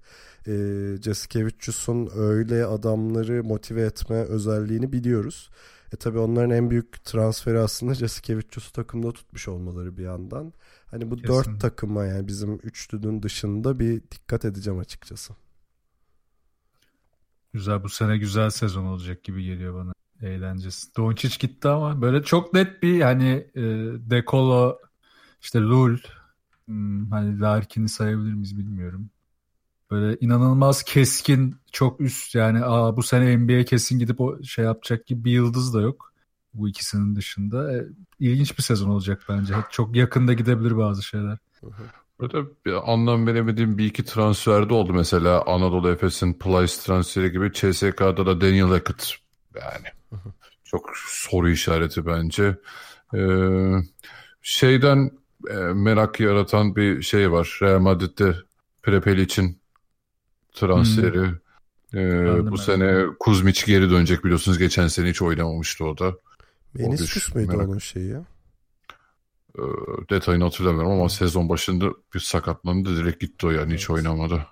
E, Jasikevicius'un öyle adamları motive etme özelliğini biliyoruz. E tabi onların en büyük transferi aslında Jasikevicius'u takımda tutmuş olmaları bir yandan. Hani bu Kesin. dört takıma yani bizim üçlünün dışında bir dikkat edeceğim açıkçası. Güzel bu sene güzel sezon olacak gibi geliyor bana. Eğlencesi. Doncic gitti ama böyle çok net bir hani e, Dekolo işte Lul hmm, hani Larkin'i sayabilir miyiz bilmiyorum. Böyle inanılmaz keskin çok üst yani aa bu sene NBA kesin gidip o şey yapacak gibi bir yıldız da yok. Bu ikisinin dışında. E, ilginç bir sezon olacak bence. Çok yakında gidebilir bazı şeyler. Burada bir anlam veremediğim bir iki transferde oldu. Mesela Anadolu Efes'in Plyce transferi gibi CSK'da da Daniel Hackett. Yani çok soru işareti bence. Ee, şeyden e, merak yaratan bir şey var. Real Madrid'de Prepel için transferi. Hmm. Ee, bu sene Kuzmic geri dönecek biliyorsunuz. Geçen sene hiç oynamamıştı o da. Menisküs müydü merak... onun şeyi ya? Ee, detayını hatırlamıyorum ama sezon başında bir sakatlandı direkt gitti o yani evet. hiç oynamadı.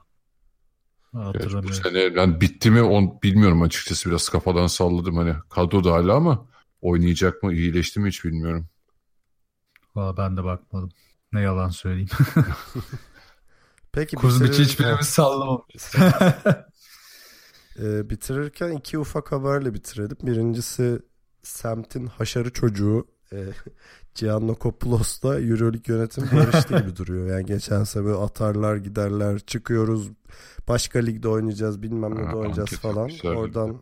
Yani bu sene yani bitti mi on bilmiyorum açıkçası biraz kafadan salladım hani kadro da hala ama oynayacak mı iyileşti mi hiç bilmiyorum. Valla ben de bakmadım. Ne yalan söyleyeyim. Peki Kuzmiç'i hiçbirimiz sallamamışız. ee, bitirirken iki ufak haberle bitirelim. Birincisi semtin haşarı çocuğu e, Giannakopoulos Euroleague yönetimi barıştı gibi duruyor. Yani geçen sene böyle atarlar giderler çıkıyoruz başka ligde oynayacağız bilmem ne de oynayacağız falan. Oradan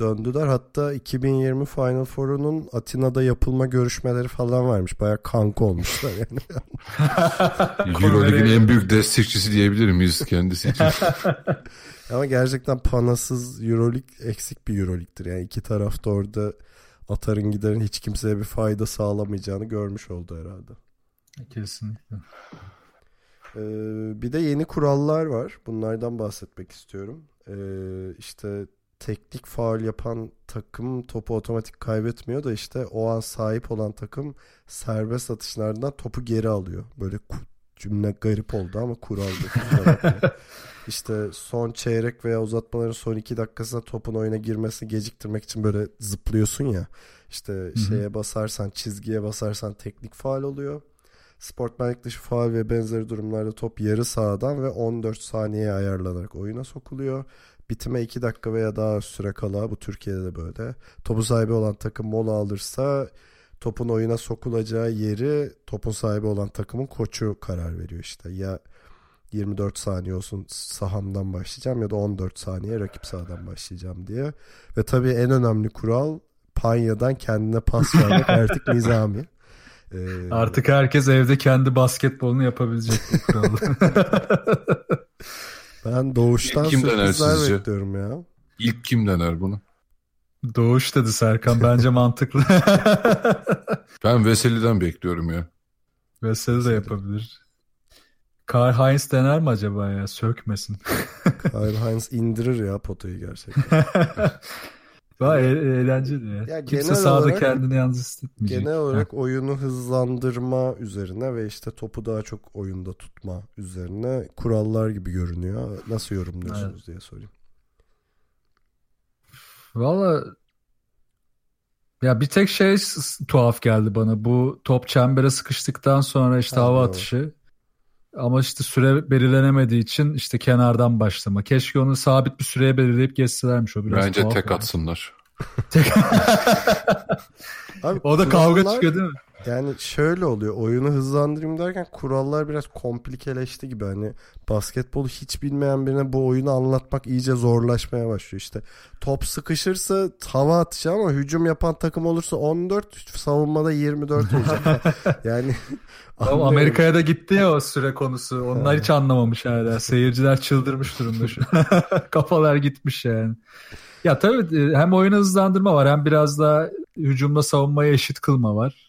döndüler. Hatta 2020 Final Four'unun Atina'da yapılma görüşmeleri falan varmış. Baya kanka olmuşlar yani. Euroleague'in en büyük destekçisi diyebilir miyiz kendisi için? Ama gerçekten panasız Euroleague eksik bir Euroleague'dir. Yani iki tarafta orada atarın giderin hiç kimseye bir fayda sağlamayacağını görmüş oldu herhalde. Kesinlikle. Ee, bir de yeni kurallar var. Bunlardan bahsetmek istiyorum. Ee, işte teknik faul yapan takım topu otomatik kaybetmiyor da işte o an sahip olan takım serbest atışlardan topu geri alıyor. Böyle cümle garip oldu ama kuraldı. işte son çeyrek veya uzatmaların son iki dakikasında topun oyuna girmesini geciktirmek için böyle zıplıyorsun ya. İşte Hı-hı. şeye basarsan çizgiye basarsan teknik faal oluyor. Sportmenlik dışı faal ve benzeri durumlarda top yarı sahadan ve 14 saniyeye ayarlanarak oyuna sokuluyor. Bitime 2 dakika veya daha süre kala bu Türkiye'de de böyle. Topu sahibi olan takım mola alırsa topun oyuna sokulacağı yeri topun sahibi olan takımın koçu karar veriyor işte. Ya 24 saniye olsun sahamdan başlayacağım ya da 14 saniye rakip sahadan başlayacağım diye. Ve tabii en önemli kural Panya'dan kendine pas vermek artık nizami. Ee, artık herkes evde kendi basketbolunu yapabilecek. ben doğuştan kim sürprizler bekliyorum ya. İlk kim dener bunu? Doğuş dedi Serkan bence mantıklı. ben Veseli'den bekliyorum ya. Veseli de yapabilir. Karl Heinz dener mi acaba ya? Sökmesin. Karl Heinz indirir ya potayı gerçekten. Daha e- eğlenceli ya. ya Kimse sahada olarak, kendini yalnız hissetmeyecek. Genel olarak ha. oyunu hızlandırma üzerine ve işte topu daha çok oyunda tutma üzerine kurallar gibi görünüyor. Nasıl yorumluyorsunuz evet. diye sorayım. Valla ya bir tek şey tuhaf geldi bana. Bu top çembere sıkıştıktan sonra işte ha, hava doğru. atışı. Ama işte süre belirlenemediği için işte kenardan başlama. Keşke onu sabit bir süreye belirleyip geçselermiş o biraz Bence tek yani. atsınlar. Abi, o da kavga çıkıyor değil mi? Yani şöyle oluyor. Oyunu hızlandırayım derken kurallar biraz komplikeleşti gibi. Hani basketbolu hiç bilmeyen birine bu oyunu anlatmak iyice zorlaşmaya başlıyor işte. Top sıkışırsa hava atışı ama hücum yapan takım olursa 14, savunmada 24 olacak. yani Amerika'ya da gitti ya o süre konusu. Onlar hiç anlamamış hala. Seyirciler çıldırmış durumda şu. Kafalar gitmiş yani. Ya tabii e, hem oyunu hızlandırma var hem biraz da hücumla savunmaya eşit kılma var.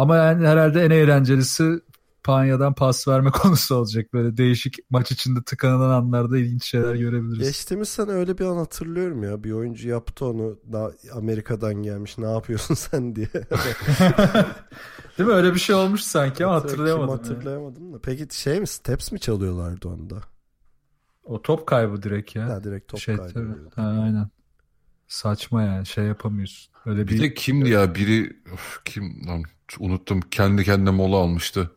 Ama yani herhalde en eğlencelisi Panya'dan pas verme konusu olacak. Böyle değişik maç içinde tıkanılan anlarda ilginç şeyler görebiliriz. Geçtiğimiz sene öyle bir an hatırlıyorum ya. Bir oyuncu yaptı onu. Daha Amerika'dan gelmiş. Ne yapıyorsun sen diye. Değil mi? Öyle bir şey olmuş sanki ama hatırlayamadım. hatırlayamadım da. Peki şey mi? Steps mi çalıyorlardı onda? O top kaybı direkt ya. Ha, direkt top şey, kaybı. Ha, aynen. Saçma yani şey yapamıyorsun. Öyle bir, bir de kimdi ya biri of, kim lan unuttum kendi kendine mola almıştı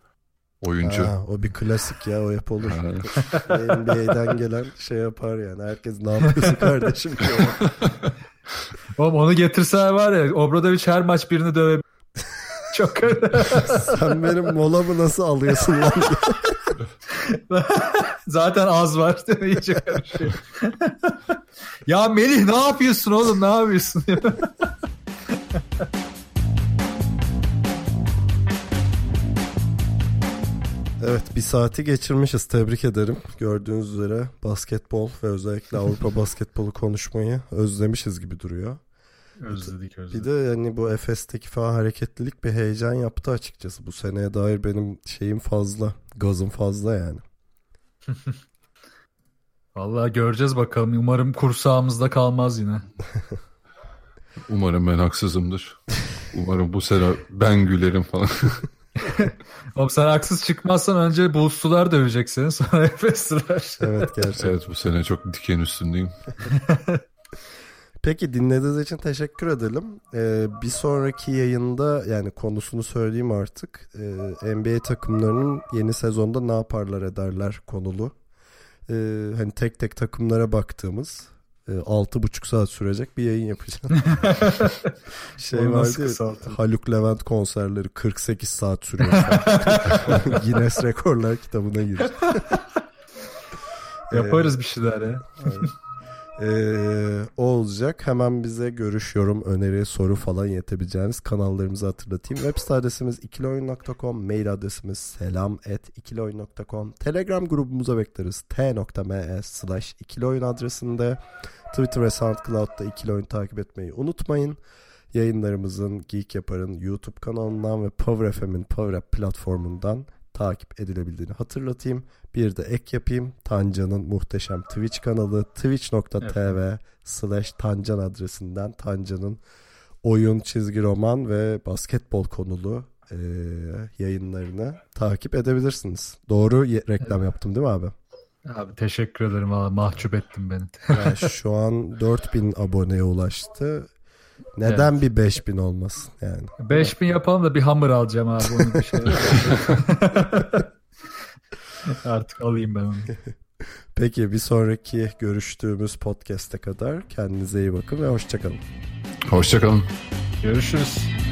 oyuncu. Ha, o bir klasik ya o hep olur. NBA'den gelen şey yapar yani. Herkes ne yapıyorsun kardeşim? Oğlum onu getirseler var ya Obradoviç her maç birini döve. Çok Sen benim molamı nasıl alıyorsun lan? Zaten az var değil mi? İyice karışıyor. ya Melih ne yapıyorsun oğlum ne yapıyorsun? Evet bir saati geçirmişiz tebrik ederim. Gördüğünüz üzere basketbol ve özellikle Avrupa basketbolu konuşmayı özlemişiz gibi duruyor. Özledik özledik. Bir de yani bu Efes'teki falan hareketlilik bir heyecan yaptı açıkçası. Bu seneye dair benim şeyim fazla. Gazım fazla yani. Vallahi göreceğiz bakalım. Umarım kursağımızda kalmaz yine. Umarım ben haksızımdır. Umarım bu sene ben gülerim falan. Oğlum sen haksız çıkmazsan önce Bulls'lular dövecek seni sonra Efes'liler. evet gerçekten. Evet bu sene çok diken üstündeyim. Peki dinlediğiniz için teşekkür edelim. Ee, bir sonraki yayında yani konusunu söyleyeyim artık. Ee, NBA takımlarının yeni sezonda ne yaparlar ederler konulu. Ee, hani tek tek takımlara baktığımız altı buçuk saat sürecek bir yayın yapacağım. şey vardı Haluk Levent konserleri 48 saat sürüyor. Guinness Rekorlar kitabına girecek. Yaparız ee, bir şeyler ya. Ee, olacak. Hemen bize görüş, yorum, öneri, soru falan yetebileceğiniz kanallarımızı hatırlatayım. Web site adresimiz ikilioyun.com, mail adresimiz selam et ikilioyun.com, telegram grubumuza bekleriz t.me slash ikilioyun adresinde. Twitter ve SoundCloud'da ikilioyun takip etmeyi unutmayın. Yayınlarımızın Geek Yapar'ın YouTube kanalından ve Power FM'in Power App platformundan takip edilebildiğini hatırlatayım. Bir de ek yapayım. Tancan'ın muhteşem Twitch kanalı twitch.tv evet. slash Tancan adresinden Tancan'ın oyun, çizgi roman ve basketbol konulu e, yayınlarını takip edebilirsiniz. Doğru reklam evet. yaptım değil mi abi? Abi teşekkür ederim valla mahcup ettin beni. Yani şu an 4000 aboneye ulaştı. Neden evet. bir 5000 olmasın yani? 5000 yapalım da bir hamur alacağım abi onu bir şey. Artık alayım ben onu. Peki bir sonraki görüştüğümüz podcast'e kadar kendinize iyi bakın ve hoşçakalın. Hoşçakalın. Görüşürüz.